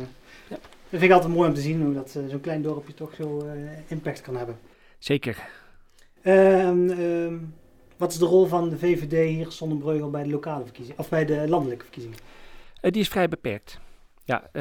ja. Dat vind ik altijd mooi om te zien hoe dat zo'n klein dorpje toch zo impact kan hebben. Zeker. Um, wat is de rol van de VVD hier zonder Breugel bij de lokale verkiezingen, of bij de landelijke verkiezingen? Uh, die is vrij beperkt. Ja, uh,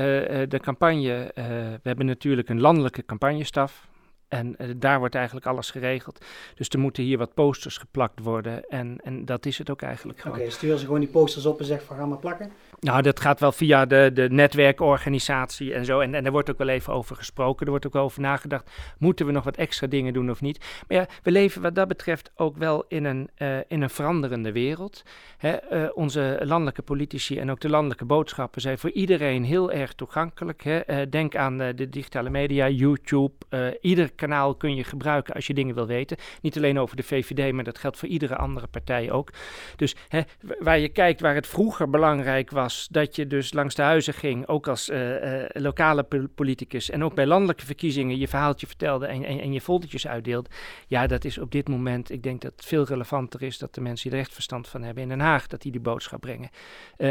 de campagne, we hebben natuurlijk een landelijke campagnestaf. En daar wordt eigenlijk alles geregeld. Dus er moeten hier wat posters geplakt worden. En, en dat is het ook eigenlijk gewoon. Oké, sturen ze gewoon die posters op en zeggen van ga maar plakken? Nou, dat gaat wel via de, de netwerkorganisatie en zo. En, en daar wordt ook wel even over gesproken. Er wordt ook wel over nagedacht. Moeten we nog wat extra dingen doen of niet? Maar ja, we leven wat dat betreft ook wel in een, uh, in een veranderende wereld. Hè, uh, onze landelijke politici en ook de landelijke boodschappen zijn voor iedereen heel erg toegankelijk. Hè. Denk aan de digitale media, YouTube. ieder kanaal kun je gebruiken als je dingen wil weten. Niet alleen over de VVD, maar dat geldt voor iedere andere partij ook. Dus hè, waar je kijkt waar het vroeger belangrijk was dat je dus langs de huizen ging, ook als uh, uh, lokale politicus en ook bij landelijke verkiezingen je verhaaltje vertelde en, en, je foldertjes uitdeelde. Ja, dat is op dit moment, ik denk dat het veel relevanter is dat de mensen die er echt verstand van hebben in Den Haag, dat die die boodschap brengen. Uh,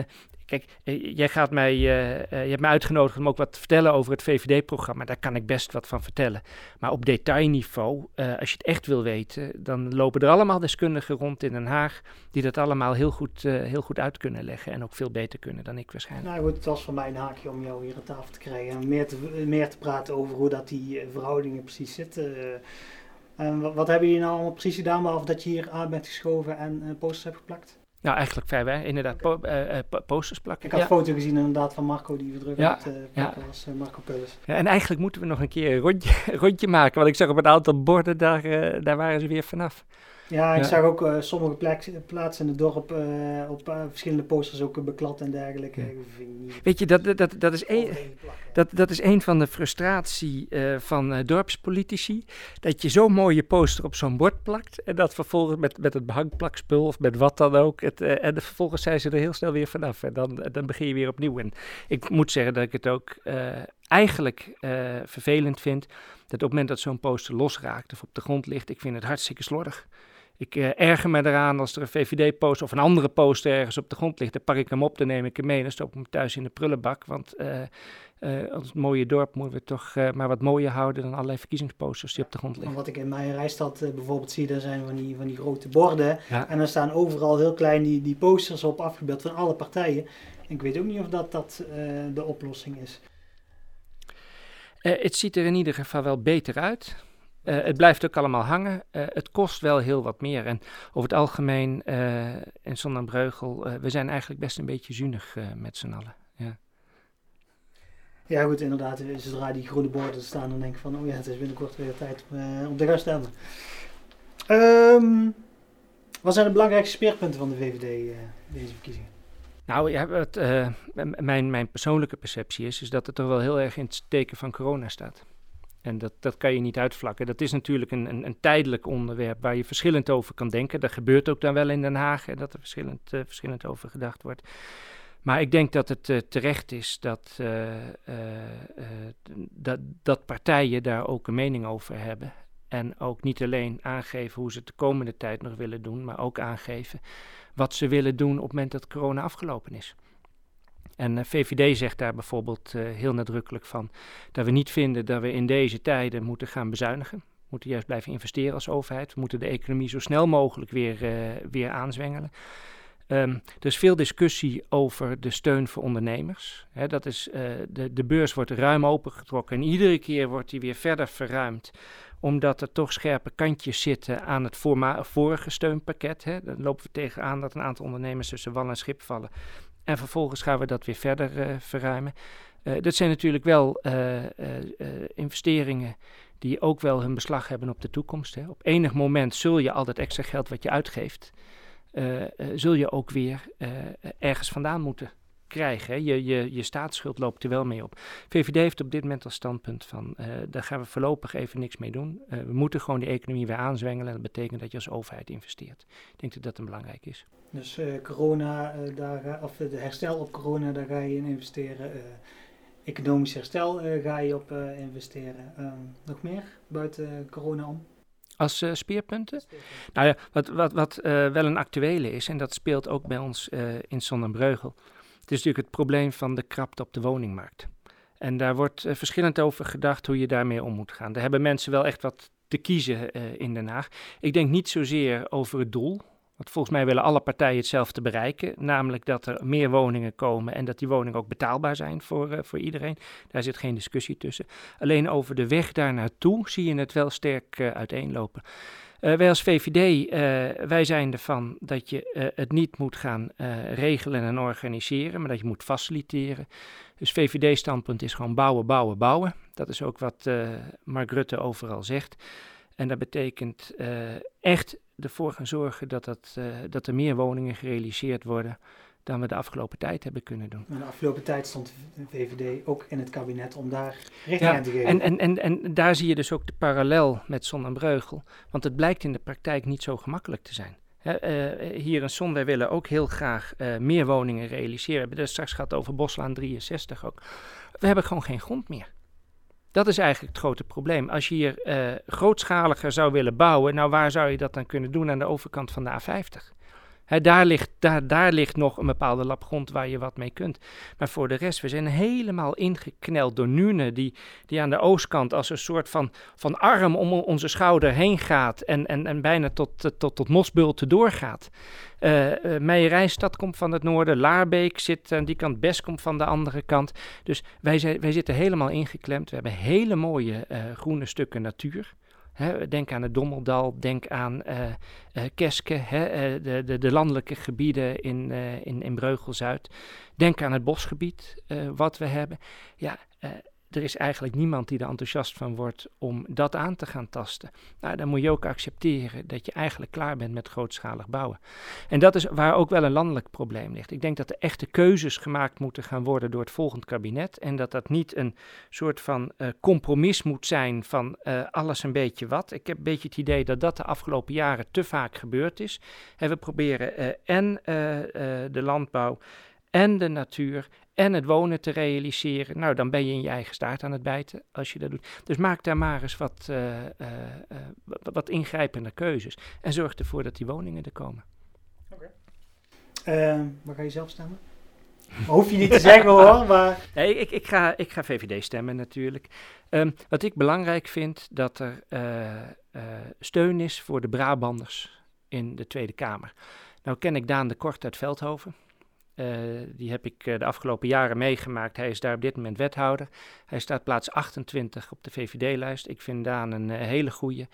Kijk, eh, jij gaat mij, uh, uh, je hebt me uitgenodigd om ook wat te vertellen over het VVD-programma. Daar kan ik best wat van vertellen. Maar op detailniveau, als je het echt wil weten, dan lopen er allemaal deskundigen rond in Den Haag. die dat allemaal heel goed, heel goed uit kunnen leggen. En ook veel beter kunnen dan ik waarschijnlijk. Nou het was voor mij een haakje om jou hier aan tafel te krijgen. En meer te, meer te praten over hoe dat die verhoudingen precies zitten. En wat, wat hebben jullie nou allemaal precies gedaan, behalve dat je hier aan bent geschoven en posters hebt geplakt? Nou, eigenlijk vrij weinig. Inderdaad, po uh, posters plakken. Ik had een foto gezien inderdaad van Marco die verdrukt ja, met, uh, ja. was Marco Pullis. Ja, en eigenlijk moeten we nog een keer een rondje, rondje maken. Want ik zag op een aantal borden, daar, daar waren ze weer vanaf. Ja, ik zag ook uh, sommige plaatsen in het dorp uh, op uh, verschillende posters ook beklad en dergelijke. Weet je, dat, dat, dat, is een, dat, dat is een van de frustratie van dorpspolitici. Dat je zo'n mooie poster op zo'n bord plakt en dat vervolgens met, met het behangplakspul of met wat dan ook. Het, en vervolgens zijn ze er heel snel weer vanaf en dan, dan begin je weer opnieuw. En ik moet zeggen dat ik het ook eigenlijk vervelend vind dat op het moment dat zo'n poster losraakt of op de grond ligt, ik vind het hartstikke slordig. Ik uh, erger me eraan als er een VVD-poster of een andere poster ergens op de grond ligt. Dan pak ik hem op, dan neem ik hem mee en stop ik hem thuis in de prullenbak. Want uh, uh, ons mooie dorp moeten we toch maar wat mooier houden dan allerlei verkiezingsposters die op de grond liggen. Wat ik in mijn rijstad bijvoorbeeld zie, daar zijn van die, van die grote borden. En er staan overal heel klein die, die posters op afgebeeld van alle partijen. En ik weet ook niet of dat, dat de oplossing is. het ziet er in ieder geval wel beter uit. Het blijft ook allemaal hangen. het kost wel heel wat meer. En over het algemeen, in Zonnebreugel, we zijn eigenlijk best een beetje zuinig met z'n allen. Ja. Ja, goed, inderdaad. Zodra die groene borden staan, dan denk ik van, oh ja, het is binnenkort weer tijd om, te gaan stemmen. Um, wat zijn de belangrijkste speerpunten van de VVD uh, deze verkiezingen? Nou, ja, wat, uh, mijn, mijn persoonlijke perceptie is, is dat het toch wel heel erg in het teken van corona staat. En dat, dat kan je niet uitvlakken. Dat is natuurlijk een, een, een, tijdelijk onderwerp waar je verschillend over kan denken. Dat gebeurt ook dan wel in Den Haag, en dat er verschillend, uh, verschillend over gedacht wordt. Maar ik denk dat het uh, terecht is dat, uh, dat, dat partijen daar ook een mening over hebben. En ook niet alleen aangeven hoe ze het de komende tijd nog willen doen, maar ook aangeven wat ze willen doen op het moment dat corona afgelopen is. En uh, VVD zegt daar bijvoorbeeld uh, heel nadrukkelijk van dat we niet vinden dat we in deze tijden moeten gaan bezuinigen. Moeten juist blijven investeren als overheid. We moeten de economie zo snel mogelijk weer, uh, weer aanzwengelen. Um, er is veel discussie over de steun voor ondernemers. Dat is, de, de beurs wordt ruim opengetrokken en iedere keer wordt die weer verder verruimd omdat er toch scherpe kantjes zitten aan het vorige steunpakket. Hè. Dan lopen we tegenaan dat een aantal ondernemers tussen wal en schip vallen. En vervolgens gaan we dat weer verder uh, verruimen. Uh, dat zijn natuurlijk wel uh, investeringen die ook wel hun beslag hebben op de toekomst. Hè. Op enig moment zul je al dat extra geld wat je uitgeeft, zul je ook weer ergens vandaan moeten krijgen. Je, je, je staatsschuld loopt er wel mee op. VVD heeft op dit moment als standpunt van, uh, daar gaan we voorlopig even niks mee doen. Uh, we moeten gewoon die economie weer aanzwengelen. En dat betekent dat je als overheid investeert. Ik denk dat dat een belangrijk is. Dus uh, corona, daar, of de herstel op corona, daar ga je in investeren. economisch herstel ga je op investeren. nog meer buiten corona om? als uh, speerpunten. Nou ja, wat, wat, wat uh, wel een actuele is, en dat speelt ook bij ons uh, in Zonnebreugel, natuurlijk het probleem van de krapte op de woningmarkt. En daar wordt uh, verschillend over gedacht hoe je daarmee om moet gaan. Daar hebben mensen wel echt wat te kiezen uh, in Den Haag. Ik denk niet zozeer over het doel. Volgens mij willen alle partijen hetzelfde bereiken. Namelijk dat er meer woningen komen en dat die woningen ook betaalbaar zijn voor, uh, voor iedereen. Daar zit geen discussie tussen. Alleen over de weg daar naartoe zie je het wel sterk uiteenlopen. Uh, wij als VVD, eh, wij zijn ervan dat je het niet moet gaan regelen en organiseren, maar dat je moet faciliteren. Dus VVD-standpunt is gewoon bouwen, bouwen, bouwen. Dat is ook wat Mark Rutte overal zegt. En dat betekent echt ervoor gaan zorgen dat, dat, dat er meer woningen gerealiseerd worden dan we de afgelopen tijd hebben kunnen doen. de afgelopen tijd stond de VVD ook in het kabinet om daar richting aan te geven. En, en, en, en daar zie je dus ook de parallel met Zon en Breugel. Want het blijkt in de praktijk niet zo gemakkelijk te zijn. uh, hier in Zon, wij willen ook heel graag uh, meer woningen realiseren. We hebben het straks gehad over Boslaan 63 ook. We hebben gewoon geen grond meer. Dat is eigenlijk het grote probleem. Als je hier uh, grootschaliger zou willen bouwen, nou waar zou je dat dan kunnen doen aan de overkant van de A50? Daar, ligt, daar, daar ligt nog een bepaalde lap grond waar je wat mee kunt. Maar voor de rest, we zijn helemaal ingekneld door Nune, die, die aan de oostkant als een soort van, van arm om onze schouder heen gaat en, en, en bijna tot, tot, tot Mosbulten doorgaat. Uh, uh, Meijerijstad komt van het noorden, Laarbeek zit aan die kant, Best komt van de andere kant. Dus wij, wij zitten helemaal ingeklemd. We hebben hele mooie groene stukken natuur denk aan het Dommeldal, denk aan uh, Keske, hè, uh, de, de, de, landelijke gebieden in, in, in Breugel-Zuid. Denk aan het bosgebied wat we hebben. Ja, er is eigenlijk niemand die er enthousiast van wordt om dat aan te gaan tasten. Nou, dan moet je ook accepteren dat je eigenlijk klaar bent met grootschalig bouwen. En dat is waar ook wel een landelijk probleem ligt. Ik denk dat er echte keuzes gemaakt moeten gaan worden door het volgend kabinet. En dat dat niet een soort van uh, compromis moet zijn van uh, alles een beetje wat. Ik heb een beetje het idee dat dat de afgelopen jaren te vaak gebeurd is. En we proberen uh, en de landbouw en de natuur en het wonen te realiseren. Nou, dan ben je in je eigen staart aan het bijten als je dat doet. Dus maak daar maar eens wat, uh, uh, uh, wat ingrijpende keuzes. En zorg ervoor dat die woningen er komen. Oké. Okay. waar ga je zelf stemmen? Hoef je niet te zeggen hoor, maar... Nee, ik, ik, ga, ik ga VVD stemmen natuurlijk. Um, wat ik belangrijk vind, dat er steun is voor de Brabanders in de Tweede Kamer. Nou ken ik Daan de Kort uit Veldhoven. Die heb ik de afgelopen jaren meegemaakt. Hij is daar op dit moment wethouder. Hij staat plaats 28 op de VVD-lijst. Ik vind Daan een hele goede.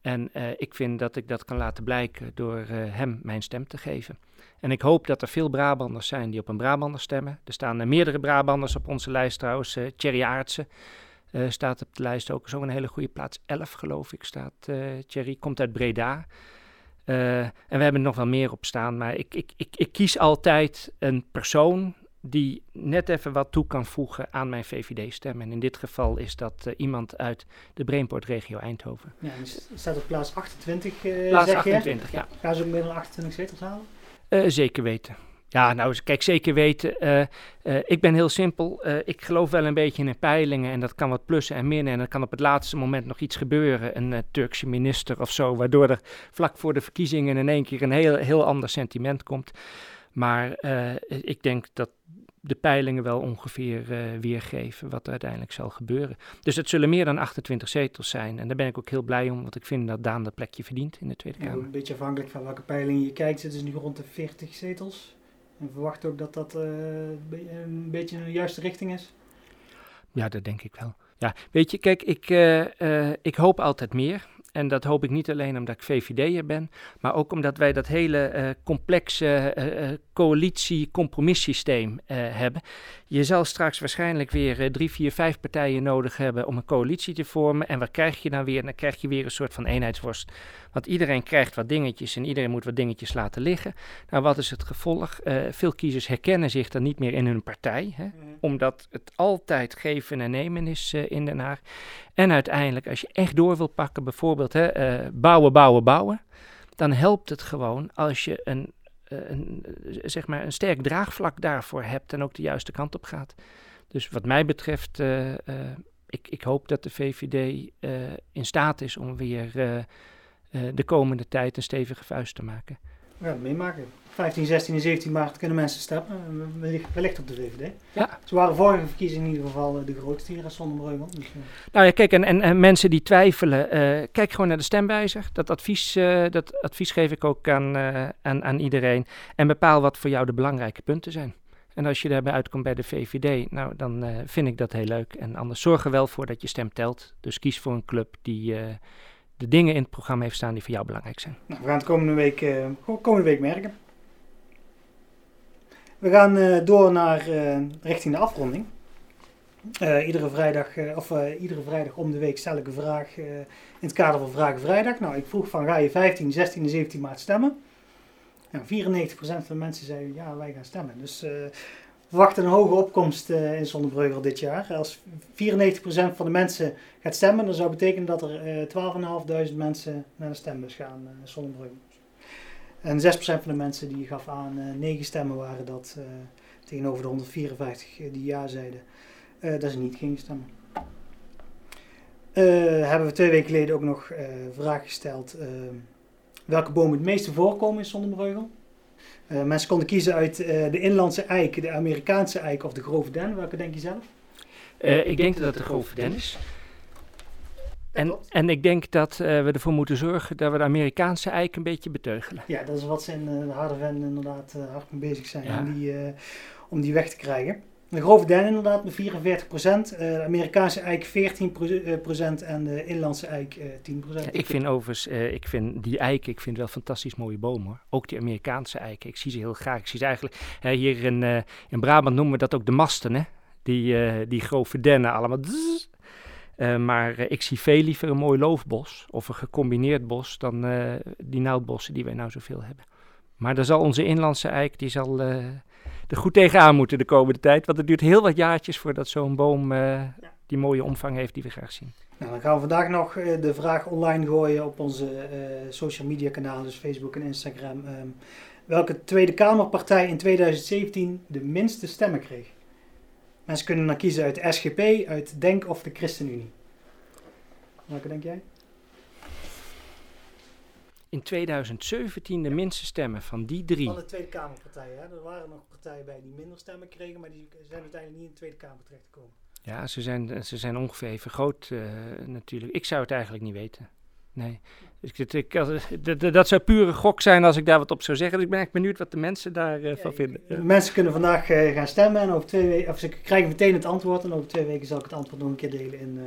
En ik vind dat ik dat kan laten blijken door hem mijn stem te geven. En ik hoop dat er veel Brabanders zijn die op een Brabander stemmen. Er staan meerdere Brabanders op onze lijst trouwens. Thierry Aartsen staat op de lijst ook. Zo een hele goede plaats. 11 geloof ik staat Thierry. Komt uit Breda. Uh, en we hebben er nog wel meer op staan. Maar ik, ik, ik, ik kies altijd een persoon die net even wat toe kan voegen aan mijn VVD-stem. En in dit geval is dat uh, iemand uit de Brainport-regio Eindhoven. Ja, staat op plaats 28, uh, Plaats zeg 28, je? ja. Gaan ze ook meer dan 28 zetels halen? Zeker weten. Ja, nou, kijk, zeker weten. Uh, uh, ik ben heel simpel. Uh, ik geloof wel een beetje in peilingen. En dat kan wat plussen en minnen. En dan kan op het laatste moment nog iets gebeuren. Een Turkse minister of zo. Waardoor er vlak voor de verkiezingen in één keer een heel, heel ander sentiment komt. Maar ik denk dat de peilingen wel ongeveer weergeven wat er uiteindelijk zal gebeuren. Dus het zullen meer dan 28 zetels zijn. En daar ben ik ook heel blij om. Want ik vind dat Daan dat plekje verdient in de Tweede Kamer. Ja, een beetje afhankelijk van welke peilingen je kijkt. Zitten ze nu rond de 40 zetels? En verwacht ook dat dat uh, een beetje in de juiste richting is? Ja, dat denk ik wel. Ja, weet je, kijk, ik, uh, uh, ik hoop altijd meer. En dat hoop ik niet alleen omdat ik VVD'er ben, maar ook omdat wij dat hele complexe uh, coalitie-compromissysteem hebben. Je zal straks waarschijnlijk weer drie, vier, vijf partijen nodig hebben om een coalitie te vormen. En wat krijg je dan weer? Dan krijg je weer een soort van eenheidsworst. Want iedereen krijgt wat dingetjes en iedereen moet wat dingetjes laten liggen. Nou, wat is het gevolg? veel kiezers herkennen zich dan niet meer in hun partij, hè? Mm. omdat het altijd geven en nemen is in Den Haag. En uiteindelijk, als je echt door wil pakken, bijvoorbeeld hè, uh, bouwen, bouwen, bouwen, dan helpt het gewoon als je een, een, zeg maar een sterk draagvlak daarvoor hebt en ook de juiste kant op gaat. Dus wat mij betreft, uh, ik, ik, hoop dat de VVD in staat is om weer de komende tijd een stevige vuist te maken. Gaan het meemaken. 15, 16 en 17 maart kunnen mensen stemmen. Wellicht op de VVD. Ja. Ze waren vorige verkiezingen in ieder geval eh, de grootste hier in Sonderbreugel. Dus, uh. Nou ja, kijk, en, en, en mensen die twijfelen, uh, kijk gewoon naar de stemwijzer. Dat advies, uh, dat advies geef ik ook aan, aan, aan iedereen. En bepaal wat voor jou de belangrijke punten zijn. En als je daarbij uitkomt bij de VVD, nou, dan vind ik dat heel leuk. En anders zorg er wel voor dat je stem telt. Dus kies voor een club die de dingen in het programma heeft staan die voor jou belangrijk zijn. Nou, we gaan het komende week, komende week merken. We gaan uh, door naar uh, richting de afronding. Iedere, vrijdag, of, iedere vrijdag om de week stel ik een vraag in het kader van Vragen Vrijdag. Nou, ik vroeg van ga je 15, 16 en 17 maart stemmen? Nou, 94% van de mensen zeiden ja, wij gaan stemmen. Dus verwachten een hoge opkomst in Zonnebreugel dit jaar. Als 94% van de mensen gaat stemmen, dan zou betekenen dat er 12.500 mensen naar de stembus gaan in Zonnebreugel. En 6% van de mensen die gaf aan uh, 9 stemmen waren dat uh, tegenover de 154 die ja zeiden uh, dat ze niet gingen stemmen. hebben we twee weken geleden ook nog een vraag gesteld welke bomen het meeste voorkomen in Zonderbreugel. mensen konden kiezen uit de inlandse eik, de Amerikaanse eik of de grove den. Welke denk je zelf? ik denk dat het de grove den is. En, en ik denk dat we ervoor moeten zorgen dat we de Amerikaanse eik een beetje beteugelen. Ja, dat is wat ze in de Harderven inderdaad hard mee bezig zijn om, die, om die weg te krijgen. De grove den inderdaad met 44%, de Amerikaanse eik 14% en de inlandse eik 10%. Ja, ik vind overigens, ik vind die eiken, ik vind wel fantastisch mooie bomen hoor. Ook die Amerikaanse eiken, ik zie ze heel graag. Ik zie ze eigenlijk, hier in, in Brabant noemen we dat ook de masten hè. Die, die grove dennen allemaal. Maar ik zie veel liever een mooi loofbos of een gecombineerd bos dan die naaldbossen die wij nou zoveel hebben. Maar dan zal onze inlandse eik, die zal er goed tegenaan moeten de komende tijd. Want het duurt heel wat jaartjes voordat zo'n boom ja. die mooie omvang heeft die we graag zien. Nou, dan gaan we vandaag nog de vraag online gooien op onze social media kanalen, dus Facebook en Instagram. Um, welke Tweede Kamerpartij in 2017 de minste stemmen kreeg? Mensen kunnen dan kiezen uit de SGP, uit Denk of de ChristenUnie. Welke denk jij? In 2017 de minste stemmen van die drie. Van de Tweede Kamerpartijen. Hè? Er waren nog partijen bij die minder stemmen kregen, maar die zijn uiteindelijk niet in de Tweede Kamer terechtgekomen. Ja, ze zijn, ze zijn ongeveer even groot uh, natuurlijk. Ik zou het eigenlijk niet weten. nee. Dus ik, ik, dat, dat zou pure gok zijn als ik daar wat op zou zeggen. Dus ik ben echt benieuwd wat de mensen daarvan van vinden. De mensen kunnen vandaag gaan stemmen en over twee weken, of ze krijgen meteen het antwoord. En over twee weken zal ik het antwoord nog een keer delen in,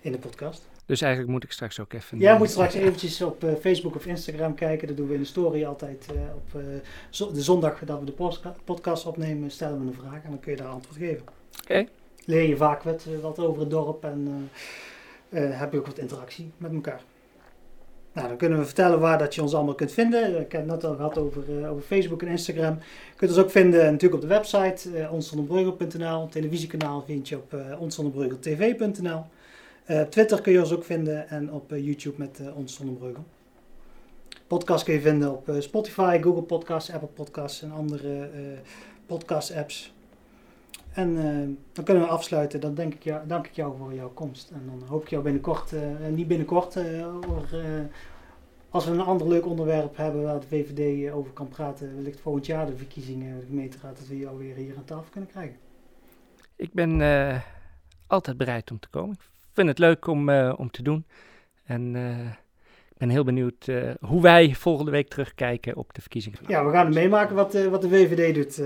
in de podcast. Dus eigenlijk moet ik straks ook even... Ja, moet straks eventjes op uh, Facebook of Instagram kijken. Dat doen we in de story altijd. Uh, op uh, de zondag dat we de podcast opnemen, stellen we een vraag en dan kun je daar antwoord geven. Oké. Okay. Leer je vaak wat, wat, over het dorp en heb je ook wat interactie met elkaar. Nou, dan kunnen we vertellen waar dat je ons allemaal kunt vinden. Ik heb het net al gehad over, over Facebook en Instagram. Je kunt ons ook vinden natuurlijk op de website uh, onsonderbreugel.nl. Televisiekanaal vind je op uh, onsonderbreugel.tv.nl. Uh, Twitter kun je ons ook vinden en op uh, YouTube met uh, ons Zonnebreugel. Podcast kun je vinden op Spotify, Google Podcasts, Apple Podcasts en andere podcast apps. En dan kunnen we afsluiten. Dan denk ik jou, dank ik jou voor jouw komst. En dan hoop ik jou binnenkort, niet binnenkort, als we een ander leuk onderwerp hebben waar de VVD over kan praten, wellicht volgend jaar de verkiezingen, de gemeenteraad, dat we jou weer hier aan tafel kunnen krijgen. Ik ben altijd bereid om te komen vind het leuk om, uh, om te doen. En uh, ik ben heel benieuwd uh, hoe wij volgende week terugkijken op de verkiezingen. Ja, we gaan het meemaken wat, wat de VVD doet.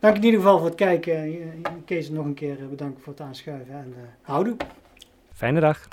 dank in ieder geval voor het kijken. Kees nog een keer bedankt voor het aanschuiven en houdoe. Fijne dag.